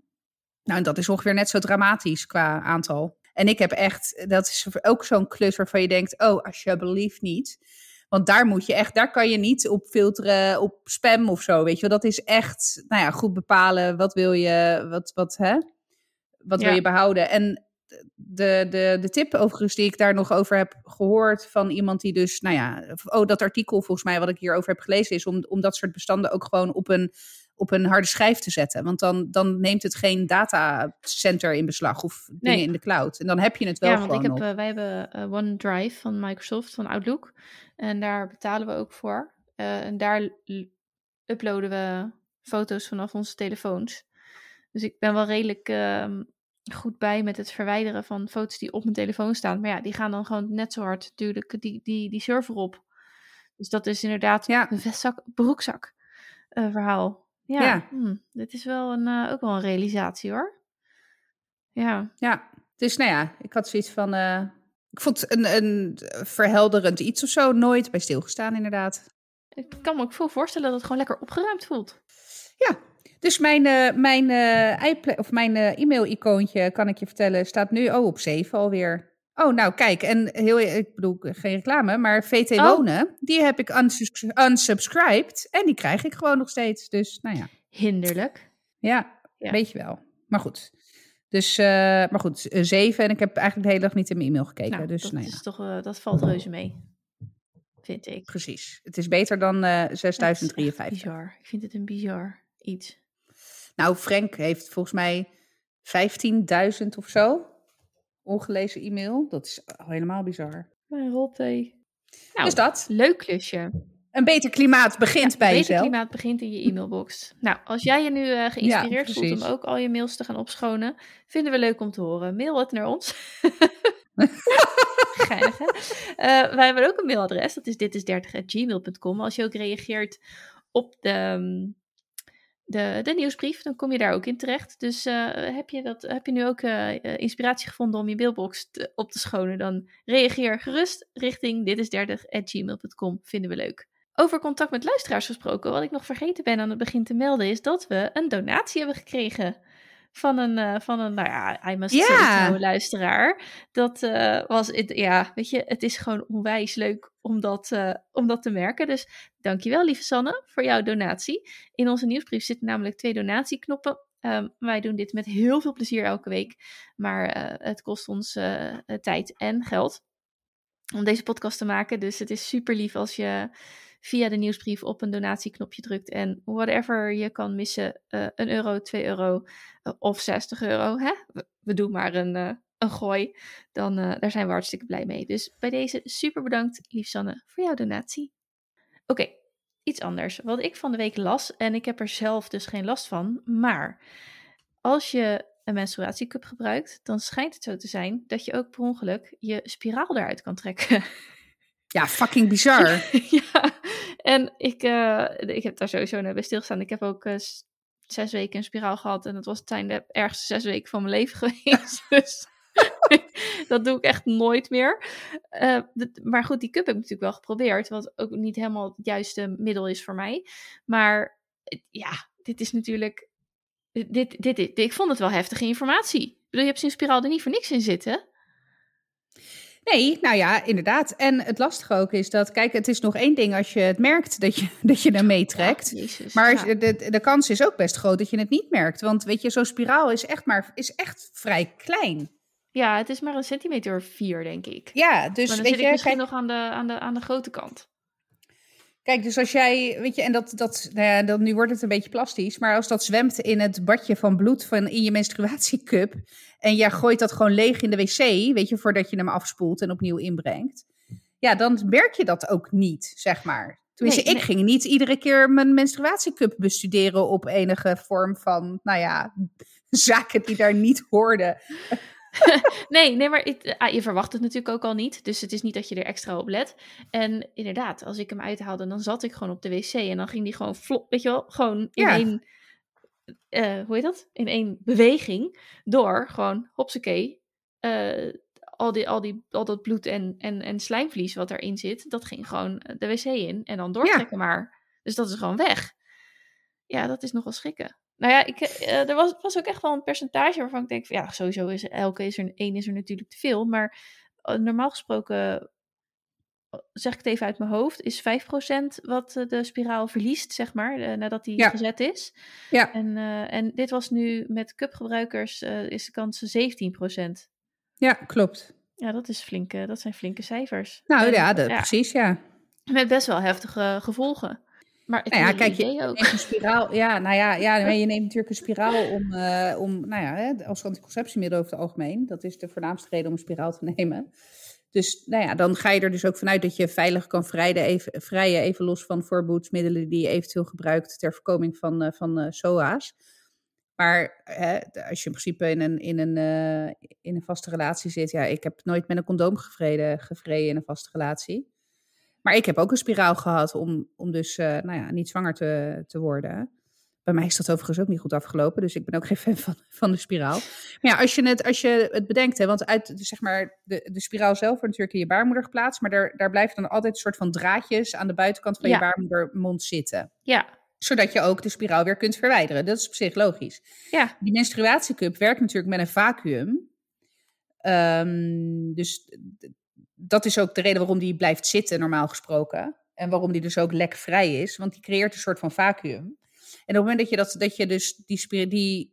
Speaker 1: Nou, en dat is ongeveer net zo dramatisch qua aantal. En ik heb echt, dat is ook zo'n klus waarvan je denkt, oh, alsjeblieft niet. Want daar moet je echt, daar kan je niet op filteren, op spam of zo, weet je wel. Dat is echt, nou ja, goed bepalen, wat wil je, wat, wat, hè? Wat wil je behouden? En de, de, de tip overigens die ik daar nog over heb gehoord van iemand die dus, nou ja, oh, dat artikel volgens mij wat ik hierover heb gelezen is om, om dat soort bestanden ook gewoon op een, op een harde schijf te zetten. Want dan, dan neemt het geen datacenter in beslag of dingen in de cloud. En dan heb je het wel
Speaker 2: ja,
Speaker 1: want
Speaker 2: ik
Speaker 1: heb,
Speaker 2: uh, wij hebben uh, OneDrive van Microsoft, van Outlook. En daar betalen we ook voor. Uh, en daar uploaden we foto's vanaf onze telefoons. Dus ik ben wel redelijk ehm, goed bij met het verwijderen van foto's die op mijn telefoon staan. Maar ja, die gaan dan gewoon net zo hard natuurlijk die, die, die server op. Dus dat is inderdaad
Speaker 1: ja.
Speaker 2: een vestzak, broekzak uh, verhaal. Ja,
Speaker 1: ja.
Speaker 2: Hm, dit is wel een, uh, ook wel een realisatie hoor. Ja.
Speaker 1: Ja, dus nou ja, ik had zoiets van... Uh, ik vond een, een verhelderend iets of zo nooit bij stilgestaan inderdaad.
Speaker 2: Ik kan me ook veel voorstellen dat het gewoon lekker opgeruimd voelt.
Speaker 1: Ja, dus mijn, uh, mijn, uh, of mijn uh, e-mail-icoontje, kan ik je vertellen, staat nu oh, op 7 alweer. Oh, nou kijk, en heel, ik bedoel geen reclame, maar VT oh. Wonen, die heb ik uns unsubscribed en die krijg ik gewoon nog steeds. Dus, nou ja.
Speaker 2: Hinderlijk.
Speaker 1: Ja, ja. weet je wel. Maar goed. Dus, maar goed, 7 en ik heb eigenlijk de hele dag niet in mijn e-mail gekeken.
Speaker 2: Nou,
Speaker 1: dus,
Speaker 2: dat,
Speaker 1: nou ja.
Speaker 2: is toch, dat valt reuze mee. Vind ik.
Speaker 1: Precies. Het is beter dan 6053.
Speaker 2: Bizar. Ik vind het een bizar iets.
Speaker 1: Nou, Frank heeft volgens mij 15.000 of zo ongelezen e-mail. Dat is helemaal bizar.
Speaker 2: Mijn rotte. Nou,
Speaker 1: dus dat.
Speaker 2: Leuk klusje.
Speaker 1: Een beter klimaat begint
Speaker 2: ja,
Speaker 1: bij
Speaker 2: een
Speaker 1: jezelf.
Speaker 2: beter klimaat begint in je e-mailbox. nou, als jij je nu uh, geïnspireerd ja, voelt om ook al je mails te gaan opschonen, vinden we leuk om te horen. Mail het naar ons. Geinig, hè? Uh, wij hebben ook een mailadres. Dat is ditis30.gmail.com. Als je ook reageert op de, de, de nieuwsbrief, dan kom je daar ook in terecht. Dus uh, heb, je dat, heb je nu ook uh, inspiratie gevonden om je mailbox op te schonen, dan reageer gerust richting ditis30.gmail.com. Vinden we leuk. Over contact met luisteraars gesproken, wat ik nog vergeten ben aan het begin te melden, is dat we een donatie hebben gekregen van een, uh, van een nou ja, hij must
Speaker 1: ja.
Speaker 2: say luisteraar. Dat uh, was, het, ja, weet je, het is gewoon onwijs leuk om dat, uh, om dat te merken. Dus dankjewel, lieve Sanne, voor jouw donatie. In onze nieuwsbrief zitten namelijk twee donatieknoppen. Um, wij doen dit met heel veel plezier elke week, maar het kost ons tijd en geld om deze podcast te maken. Dus het is super lief als je via de nieuwsbrief op een donatieknopje drukt. En whatever je kan missen, uh, een euro, twee euro uh, of 60 euro. Hè? We, doen maar een, uh, een gooi. Dan daar zijn we hartstikke blij mee. Dus bij deze super bedankt, lief Sanne, voor jouw donatie. Oké, iets anders. Wat ik van de week las, en ik heb er zelf dus geen last van. Maar als je een menstruatiecup gebruikt, dan schijnt het zo te zijn dat je ook per ongeluk je spiraal eruit kan trekken.
Speaker 1: Ja, fucking bizar.
Speaker 2: ja, en ik, uh, ik heb daar sowieso naar bij stilgestaan. Ik heb ook uh, zes weken een spiraal gehad. En dat was zijn de ergste zes weken van mijn leven geweest. dus dat doe ik echt nooit meer. Uh, maar goed, die cup heb ik natuurlijk wel geprobeerd. Wat ook niet helemaal het juiste middel is voor mij. Maar ja, dit is natuurlijk... Dit, dit, dit, dit, ik vond het wel heftige informatie. Ik bedoel, je hebt zo'n spiraal er niet voor niks in zitten.
Speaker 1: Nee, nou ja, inderdaad. En het lastige ook is dat, kijk, het is nog één ding als je het merkt dat je, dat je er meetrekt.
Speaker 2: Ja,
Speaker 1: maar
Speaker 2: ja.
Speaker 1: de, de kans is ook best groot dat je het niet merkt. Want weet je, zo'n spiraal is echt, maar, is echt vrij klein.
Speaker 2: Ja, het is maar een centimeter of vier, denk ik.
Speaker 1: Ja, dus
Speaker 2: maar dan
Speaker 1: weet
Speaker 2: zit
Speaker 1: je,
Speaker 2: ik misschien
Speaker 1: kijk,
Speaker 2: nog aan de, aan, de, aan de grote kant.
Speaker 1: Kijk, dus als jij, weet je, en dat, dat, nou ja, dan, nu wordt het een beetje plastisch, maar als dat zwemt in het badje van bloed van in je menstruatiecup en jij gooit dat gewoon leeg in de wc, weet je, voordat je hem afspoelt en opnieuw inbrengt, ja, dan merk je dat ook niet, zeg maar. Tenminste,
Speaker 2: Nee,
Speaker 1: ik ging niet iedere keer mijn menstruatiecup bestuderen op enige vorm van, nou ja, zaken die daar niet hoorden.
Speaker 2: Nee, nee, maar het, ah, je verwacht het natuurlijk ook al niet. Dus het is niet dat je er extra op let. En inderdaad, als ik hem uithaalde, dan zat ik gewoon op de wc. En dan ging die gewoon flop, weet je wel, gewoon in
Speaker 1: Ja.
Speaker 2: één, eh, hoe heet dat? In één beweging door, gewoon, hopsakee, eh, al, die, al, die, al dat bloed en, en, en slijmvlies wat erin zit, dat ging gewoon de wc in en dan doortrekken maar. Dus dat is gewoon weg. Ja, dat is nogal schrikken. Nou ja, ik, uh, er was, was ook echt wel een percentage waarvan ik denk, van, ja, sowieso is elke is er één is er natuurlijk te veel. Maar uh, normaal gesproken, zeg ik het even uit mijn hoofd, is 5% wat de spiraal verliest, zeg maar, nadat die
Speaker 1: Ja.
Speaker 2: gezet is.
Speaker 1: Ja.
Speaker 2: En, eh, en dit was nu met cupgebruikers is de kans 17%.
Speaker 1: Ja, klopt.
Speaker 2: Ja, dat, is flinke, dat zijn flinke cijfers.
Speaker 1: Nou
Speaker 2: En,
Speaker 1: ja, dat, precies, ja.
Speaker 2: Met best wel heftige gevolgen. Maar
Speaker 1: Nou ja, kijk, je
Speaker 2: ook.
Speaker 1: neemt een spiraal. Ja, nou ja, ja je neemt natuurlijk een spiraal om, eh, om nou ja, als anticonceptiemiddel over het algemeen. Dat is de voornaamste reden om een spiraal te nemen. Dus nou ja, dan ga je er dus ook vanuit dat je veilig kan vrijen, even, vrijen, even los van voorboedsmiddelen die je eventueel gebruikt ter voorkoming van, uh, van uh, SOA's. Maar hè, als je in principe in een, in, een, in een vaste relatie zit, ja, ik heb nooit met een condoom gevreden, gevreden in een vaste relatie. Maar ik heb ook een spiraal gehad om, om dus uh, nou ja, niet zwanger te, te worden. Bij mij is dat overigens ook niet goed afgelopen, dus ik ben ook geen fan van, van de spiraal. Maar ja, als je het, als je het bedenkt, hè, want uit zeg maar, de, de spiraal zelf wordt natuurlijk in je baarmoeder geplaatst, maar daar, daar blijven dan altijd een soort van draadjes aan de buitenkant van
Speaker 2: Ja.
Speaker 1: je baarmoedermond zitten.
Speaker 2: Ja,
Speaker 1: Zodat je ook de spiraal weer kunt verwijderen. Dat is op zich logisch.
Speaker 2: ja,
Speaker 1: Die menstruatiecup werkt natuurlijk met een vacuüm. Ehm, dus dat is ook de reden waarom die blijft zitten, normaal gesproken. En waarom die dus ook lekvrij is, want die creëert een soort van vacuüm. En op het moment dat je, dat, dat je dus die, die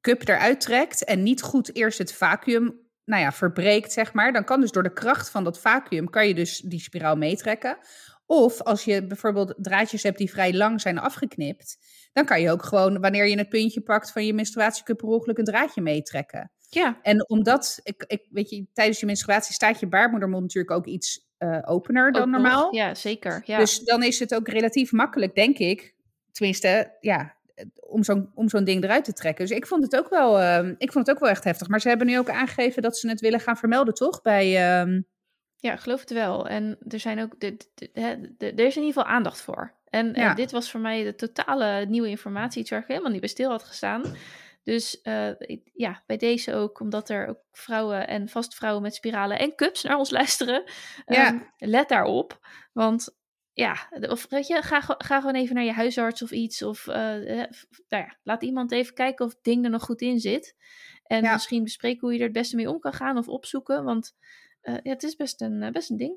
Speaker 1: cup eruit trekt en niet goed eerst het vacuüm nou ja, verbreekt, zeg maar, dan kan dus door de kracht van dat vacuüm, kan je dus die spiraal meetrekken. Of als je bijvoorbeeld draadjes hebt die vrij lang zijn afgeknipt, dan kan je ook gewoon, wanneer je het puntje pakt van je menstruatiecup, per ongeluk een draadje meetrekken.
Speaker 2: Ja,
Speaker 1: En omdat, ik, ik, weet je, tijdens je menstruatie staat je baarmoedermond natuurlijk ook iets eh, opener dan normaal.
Speaker 2: Ja, zeker. Ja.
Speaker 1: Dus dan is het ook relatief makkelijk, denk ik, tenminste, ja, om zo'n om zo'n ding eruit te trekken. Dus ik vond het ook wel, ehm, ik vond het ook wel echt heftig. Maar ze hebben nu ook aangegeven dat ze het willen gaan vermelden, toch? Bij, ehm,
Speaker 2: Ja, geloof het wel. En er zijn ook, de, de, de, de- er is in ieder geval aandacht voor. En,
Speaker 1: Ja.
Speaker 2: en dit was voor mij de totale nieuwe informatie, iets waar ik helemaal niet bij stil had gestaan. Dus eh, ja, bij deze ook, omdat er ook vrouwen en vastvrouwen met spiralen en cups naar ons luisteren.
Speaker 1: Ja.
Speaker 2: Ehm, let daarop. Want ja, of weet je, ga, ga gewoon even naar je huisarts of iets. Of eh, eh, nou ja, laat iemand even kijken of het ding er nog goed in zit. En
Speaker 1: Ja.
Speaker 2: misschien bespreken hoe je er het beste mee om kan gaan of opzoeken. Want ja, het is best een, best een ding.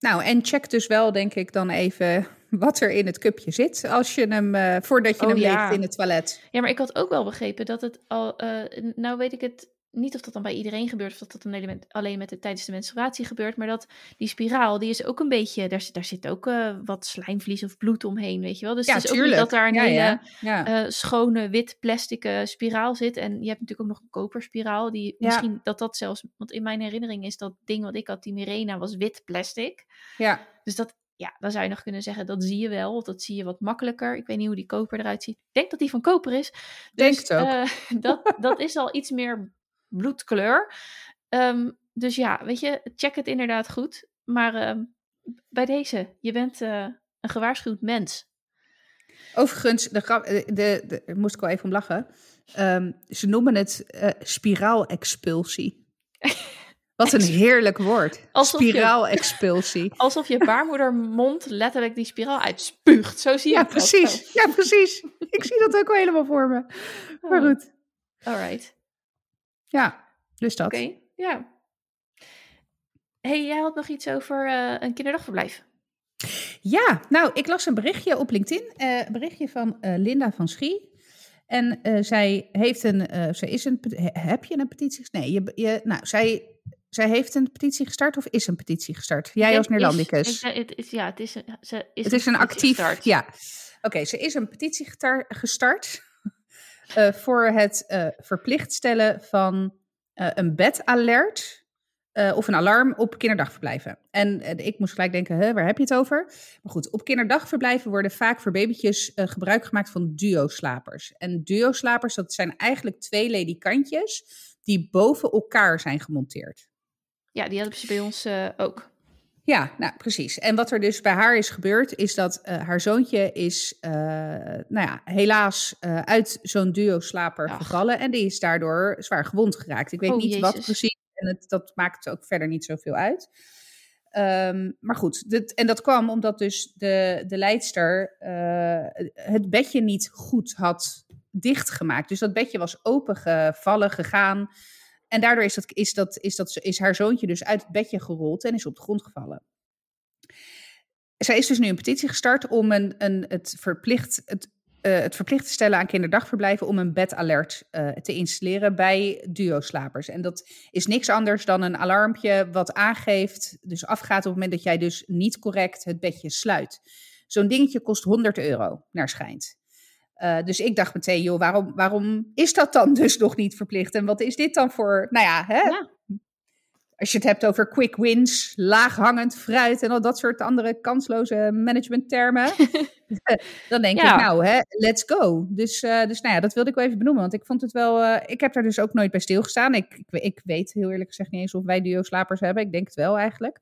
Speaker 1: Nou, en check dus wel, denk ik, dan even wat er in het cupje zit. Als je hem, eh, voordat je
Speaker 2: Oh,
Speaker 1: hem
Speaker 2: ja.
Speaker 1: leegt in het toilet.
Speaker 2: Ja, maar ik had ook wel begrepen dat het al. eh, nou weet ik het niet of dat dan bij iedereen gebeurt. Of dat dat dan alleen met, alleen met de, tijdens de menstruatie gebeurt. Maar dat die spiraal, die is ook een beetje. Daar, zit- daar zit ook eh, wat slijmvlies of bloed omheen, weet je wel. Dus
Speaker 1: Ja,
Speaker 2: het is ook niet dat daar een
Speaker 1: ja,
Speaker 2: hele.
Speaker 1: ja,
Speaker 2: eh, schone wit plastic eh, spiraal zit. En je hebt natuurlijk ook nog een koperspiraal. Die misschien dat dat zelfs. Want in mijn herinnering is dat ding wat ik had, die Mirena, was wit plastic.
Speaker 1: ja.
Speaker 2: Dus dat, ja, dan zou je nog kunnen zeggen, dat zie je wel. Of dat zie je wat makkelijker. Ik weet niet hoe die koper eruit ziet. Ik denk dat die van koper is.
Speaker 1: Denk
Speaker 2: Dus,
Speaker 1: het ook.
Speaker 2: dat, dat is al iets meer bloedkleur. Ehm, dus ja, weet je, check het inderdaad goed. Maar ehm, bij deze, je bent eh, een gewaarschuwd mens.
Speaker 1: Overigens, de, grap- de, de, de- daar moest ik wel even om lachen. Ehm, ze noemen het eh spiraalexpulsie. Wat een heerlijk woord. Spiraalexpulsie.
Speaker 2: Alsof je baarmoedermond letterlijk die spiraal uitspuugt. Zo zie je
Speaker 1: Ja,
Speaker 2: het ook
Speaker 1: precies. Ja, precies. Ik zie dat ook wel helemaal voor me. Maar
Speaker 2: Oh.
Speaker 1: goed.
Speaker 2: zo. Alright,
Speaker 1: Ja, dus dat.
Speaker 2: oké, ja. hey, jij had nog iets over eh, een kinderdagverblijf.
Speaker 1: Ja, nou, ik las een berichtje op LinkedIn. eh, een berichtje van eh, Linda van Schie. En zij heeft een, zij is een, heb je een petitie? Nee, je, je, nou, zij, zij heeft een petitie gestart of is een petitie gestart? Jij als
Speaker 2: ik, het is, ja, het is een, ze is
Speaker 1: het is een actief,
Speaker 2: gestart.
Speaker 1: ja. Oké, ze is een petitie gestart eh, voor het eh, verplicht stellen van eh, een bedalert of een alarm op kinderdagverblijven. En ik moest gelijk denken, waar heb je het over? Maar goed, op kinderdagverblijven worden vaak voor babytjes gebruik gemaakt van duo-slapers. En duo-slapers, dat zijn eigenlijk twee ledikantjes die boven elkaar zijn gemonteerd.
Speaker 2: Ja, die hadden ze bij ons ook.
Speaker 1: Ja, nou precies. En wat er dus bij haar is gebeurd, is dat eh, haar zoontje is, eh, nou ja, helaas eh, uit zo'n duo-slaper gevallen. En die is daardoor zwaar gewond geraakt. Ik weet
Speaker 2: Oh,
Speaker 1: niet wat precies En het, dat maakt ook verder niet zoveel uit. Ehm, maar goed, dit, en dat kwam omdat dus de, de leidster het bedje niet goed had dichtgemaakt. Dus dat bedje was opengevallen, gegaan. En daardoor is, dat, is, dat, is, dat, is haar zoontje dus uit het bedje gerold en is op de grond gevallen. Zij is dus nu een petitie gestart om een, een, het, verplicht, het, uh, het verplicht te stellen aan kinderdagverblijven om een bedalert uh, te installeren bij duo-slapers. En dat is niks anders dan een alarmpje wat aangeeft, dus afgaat op het moment dat jij dus niet correct het bedje sluit. Zo'n dingetje kost 100 euro, naar schijnt. Uh, dus ik dacht meteen, joh, waarom, waarom is dat dan dus nog niet verplicht? En wat is dit dan voor, nou ja, hè? Ja. Als je het hebt over quick wins, laaghangend fruit en al dat soort andere kansloze managementtermen. dan denk ja. ik, nou, hè, let's go. Dus, uh, dus nou ja, dat wilde ik wel even benoemen. Want ik vond het wel, uh, ik heb daar dus ook nooit bij stilgestaan. Ik, ik, ik weet heel eerlijk gezegd niet eens of wij duo-slapers hebben. Ik denk het wel eigenlijk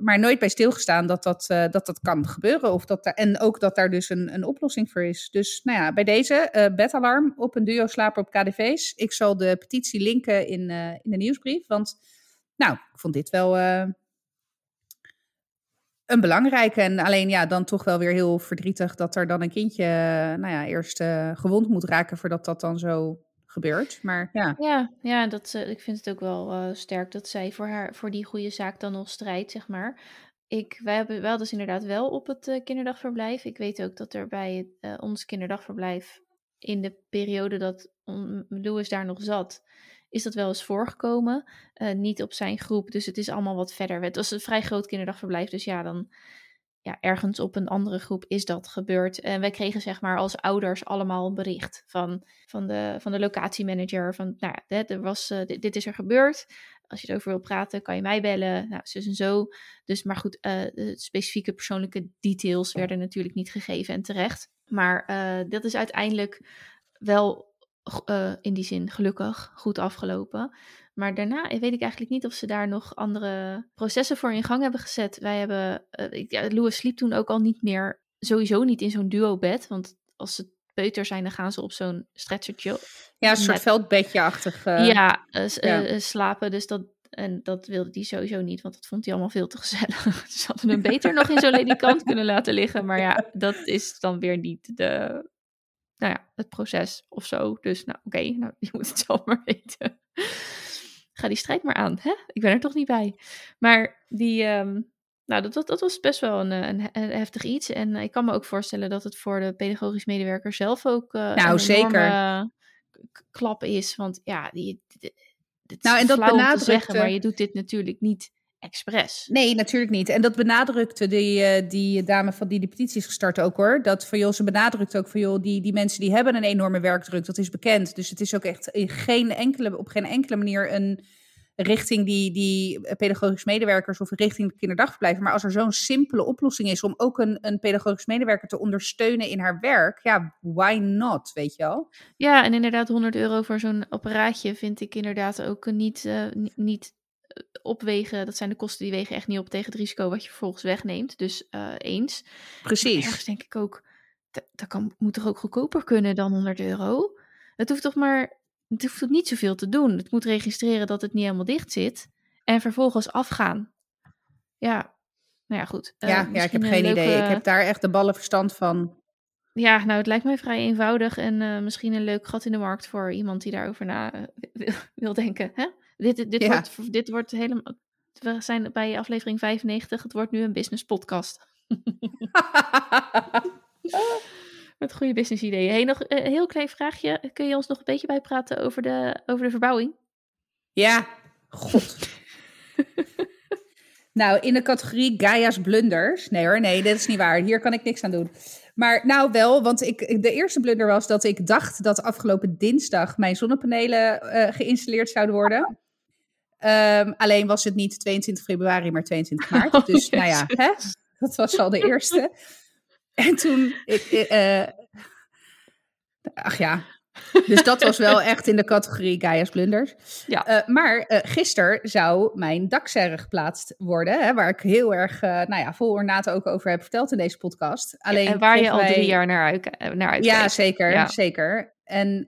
Speaker 1: maar nooit bij stilgestaan dat dat, uh, dat, dat kan gebeuren. Of dat en ook dat daar dus een, een oplossing voor is. Dus nou ja, bij deze uh, bedalarm op een duo slapen op KDV's. Ik zal de petitie linken in, uh, in de nieuwsbrief. Want nou, ik vond dit wel een belangrijke. En alleen ja, dan toch wel weer heel verdrietig dat er dan een kindje nou ja, eerst gewond moet raken voordat dat dan zo gebeurt. Maar ja.
Speaker 2: Ja, ja dat, uh, ik vind het ook wel uh, sterk dat zij voor, haar, voor die goede zaak dan nog strijdt, zeg maar. Ik, wij hebben wel dus inderdaad wel op het uh, kinderdagverblijf. Ik weet ook dat er bij ons kinderdagverblijf in de periode dat Louis daar nog zat, is dat wel eens voorgekomen. niet op zijn groep, dus het is allemaal wat verder. Het was een vrij groot kinderdagverblijf, dus ja, dan ja, ergens op een andere groep is dat gebeurd. En wij kregen zeg maar als ouders allemaal een bericht van, van, de, van de locatiemanager. Van nou ja, er was, uh, dit, is er gebeurd. Als je erover wil praten, kan je mij bellen. Nou, zus en zo. Dus maar goed, uh, de specifieke persoonlijke details werden natuurlijk niet gegeven en terecht. Maar uh, dat is uiteindelijk wel in die zin gelukkig goed afgelopen. Maar daarna weet ik eigenlijk niet of ze daar nog andere processen voor in gang hebben gezet. Wij hebben, uh, ja, Louis sliep toen ook al niet meer, sowieso niet in zo'n duo-bed. Want als ze peuter zijn, dan gaan ze op zo'n stretchertje.
Speaker 1: Ja, een soort veldbedje-achtig.
Speaker 2: Uh, ja, uh, ja. slapen. Dus dat, en dat wilde hij sowieso niet, want dat vond hij allemaal veel te gezellig. Ze hadden hem beter nog in zo'n ledikant kunnen laten liggen. Maar ja, dat is dan weer niet de, nou ja, het proces of zo. Dus nou, oké, okay, nou, je moet het zelf maar weten ga die strijd maar aan. Hè? Ik ben er toch niet bij. Maar die, um, nou, dat, dat, dat, was best wel een, een, een, heftig iets. En ik kan me ook voorstellen dat het voor de pedagogisch medewerker zelf ook uh, nou, een zeker. klap is. Want ja, die, die, nou, en dat benadrukt zeggen, maar je doet dit natuurlijk niet expres.
Speaker 1: Nee, natuurlijk niet. En dat benadrukte die, uh, die dame van die de petities gestart ook hoor. Dat van joh, ze benadrukt ook van joh, die, die mensen die hebben een enorme werkdruk. Dat is bekend. Dus het is ook echt in geen enkele, op geen enkele manier een richting die, die pedagogisch medewerkers of richting de kinderdagverblijven. Maar als er zo'n simpele oplossing is om ook een, een pedagogisch medewerker te ondersteunen in haar werk, ja, why not, weet je wel?
Speaker 2: Ja, en inderdaad 100 euro voor zo'n apparaatje vind ik inderdaad ook niet, uh, niet opwegen, dat zijn de kosten die wegen echt niet op tegen het risico wat je vervolgens wegneemt. Dus uh, eens.
Speaker 1: Precies.
Speaker 2: ergens denk ik ook, dat kan, moet toch ook goedkoper kunnen dan 100 euro? Het hoeft toch maar, het hoeft niet zoveel te doen. Het moet registreren dat het niet helemaal dicht zit en vervolgens afgaan. Ja, nou ja, goed.
Speaker 1: Uh, ja, ja, ik heb geen idee. Ik heb daar echt de ballen verstand van.
Speaker 2: Ja, nou, het lijkt mij vrij eenvoudig en uh, misschien een leuk gat in de markt voor iemand die daarover na wil, wil denken. Hè? Dit, dit, wordt, dit wordt helemaal. We zijn bij aflevering 95. Het wordt nu een business podcast. Met goede business ideeën. Hey, nog een heel klein vraagje. Kun je ons nog een beetje bijpraten over de, over de verbouwing?
Speaker 1: Ja, god. nou, in de categorie Gaia's blunders. Nee hoor, nee, dat is niet waar. Hier kan ik niks aan doen. Maar nou wel, want ik, de eerste blunder was dat ik dacht dat afgelopen dinsdag mijn zonnepanelen uh, geïnstalleerd zouden worden. Um, alleen was het niet 22 februari, maar 22 maart. Oh, dus nou ja, hè? dat was al de eerste. En toen, ik, uh, ach ja, dus dat was wel echt in de categorie Gaia's blunders. Ja. Uh, maar uh, gisteren zou mijn dakserre geplaatst worden, hè, waar ik heel erg, nou ja, vol ornaat ook over heb verteld in deze podcast.
Speaker 2: Alleen en waar je al drie jaar naar, uit, naar uitkijkt.
Speaker 1: Ja, zeker, ja. zeker. En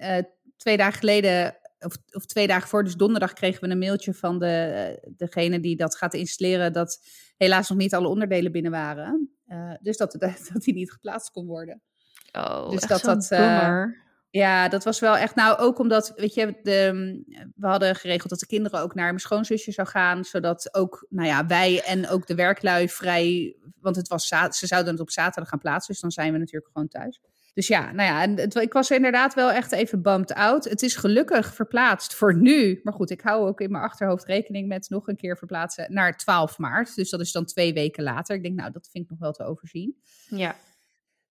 Speaker 1: twee dagen geleden of, of twee dagen voor, dus donderdag kregen we een mailtje van de, eh, degene die dat gaat installeren, dat helaas nog niet alle onderdelen binnen waren. Uh, dus dat, dat, dat die niet geplaatst kon worden.
Speaker 2: Oh,
Speaker 1: dus
Speaker 2: echt
Speaker 1: dat dat. eh, ja, dat was wel echt. Nou, ook omdat, weet je, de, we hadden geregeld dat de kinderen ook naar mijn schoonzusje zou gaan. Zodat ook, nou ja, wij en ook de werklui vrij. Want het was, ze zouden het op zaterdag gaan plaatsen. Dus dan zijn we natuurlijk gewoon thuis. Dus ja, nou ja, en het, ik was inderdaad wel echt even bumped out. Het is gelukkig verplaatst voor nu. Maar goed, ik hou ook in mijn achterhoofd rekening met nog een keer verplaatsen naar 12 maart. Dus dat is dan twee weken later. Ik denk, nou, dat vind ik nog wel te overzien.
Speaker 2: Ja.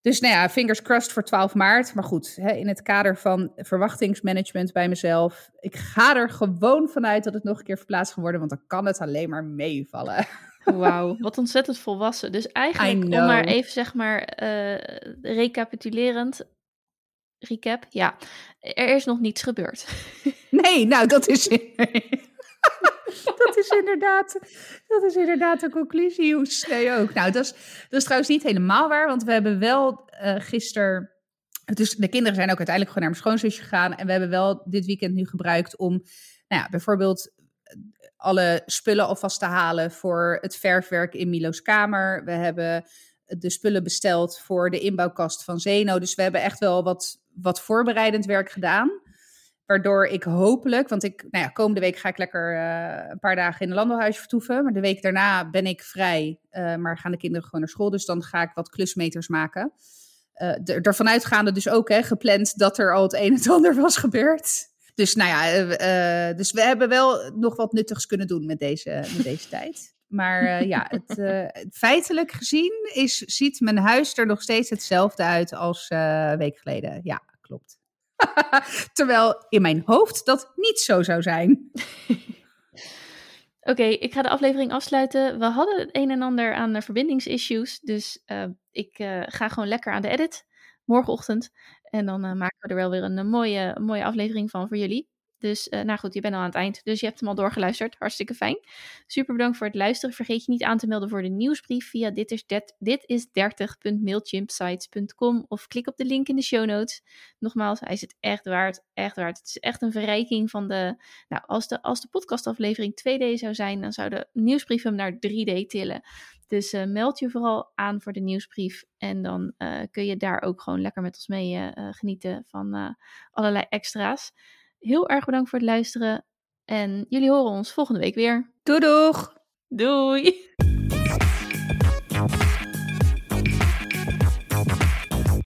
Speaker 1: Dus nou ja, fingers crossed voor 12 maart. Maar goed, hè, in het kader van verwachtingsmanagement bij mezelf. Ik ga er gewoon vanuit dat het nog een keer verplaatst gaat worden. Want dan kan het alleen maar meevallen.
Speaker 2: Wauw, wat ontzettend volwassen. Dus eigenlijk, om maar even zeg maar eh, recapitulerend. Recap, ja. Er is nog niets gebeurd.
Speaker 1: Nee, nou dat is... dat is inderdaad, dat is inderdaad de conclusie. Hoe sneu ook. Nou, dat is, dat is trouwens niet helemaal waar. Want we hebben wel eh gisteren... Dus de kinderen zijn ook uiteindelijk gewoon naar mijn schoonzusje gegaan. En we hebben wel dit weekend nu gebruikt om... Nou ja, bijvoorbeeld alle spullen alvast te halen voor het verfwerk in Milo's kamer. We hebben de spullen besteld voor de inbouwkast van Zeno. Dus we hebben echt wel wat, wat voorbereidend werk gedaan. Waardoor ik hopelijk, want ik, nou ja, komende week ga ik lekker uh, een paar dagen in een landbouwhuis vertoeven. Maar de week daarna ben ik vrij, uh, maar gaan de kinderen gewoon naar school. Dus dan ga ik wat klusmeters maken. Uh, ervan uitgaande dus ook, hè, gepland dat er al het een en het ander was gebeurd. Dus nou ja, uh, dus we hebben wel nog wat nuttigs kunnen doen met deze, met deze tijd. Maar uh, ja, het, uh, feitelijk gezien is, ziet mijn huis er nog steeds hetzelfde uit als een week geleden. Ja, klopt. Terwijl in mijn hoofd dat niet zo zou zijn.
Speaker 2: Oké, okay, ik ga de aflevering afsluiten. We hadden het een en ander aan verbindingsissues. Dus ik ga gewoon lekker aan de edit morgenochtend. En dan uh, maken we er wel weer een, een, mooie, mooie aflevering van voor jullie. Dus uh, nou goed, je bent al aan het eind. Dus je hebt hem al doorgeluisterd. Hartstikke fijn. Super bedankt voor het luisteren. Vergeet je niet aan te melden voor de nieuwsbrief via dit is, dit is 30.mailchimpsites.com of klik op de link in de show notes. Nogmaals, hij is het echt waard. Echt waard. Het is echt een verrijking van de... Nou, als de, als de podcastaflevering 2D zou zijn, dan zou de nieuwsbrief hem naar 3D tillen. Dus uh, meld je vooral aan voor de nieuwsbrief. En dan uh, kun je daar ook gewoon lekker met ons mee uh, genieten van allerlei extra's. Heel erg bedankt voor het luisteren. En jullie horen ons volgende week weer.
Speaker 1: Doei doeg!
Speaker 2: Doei!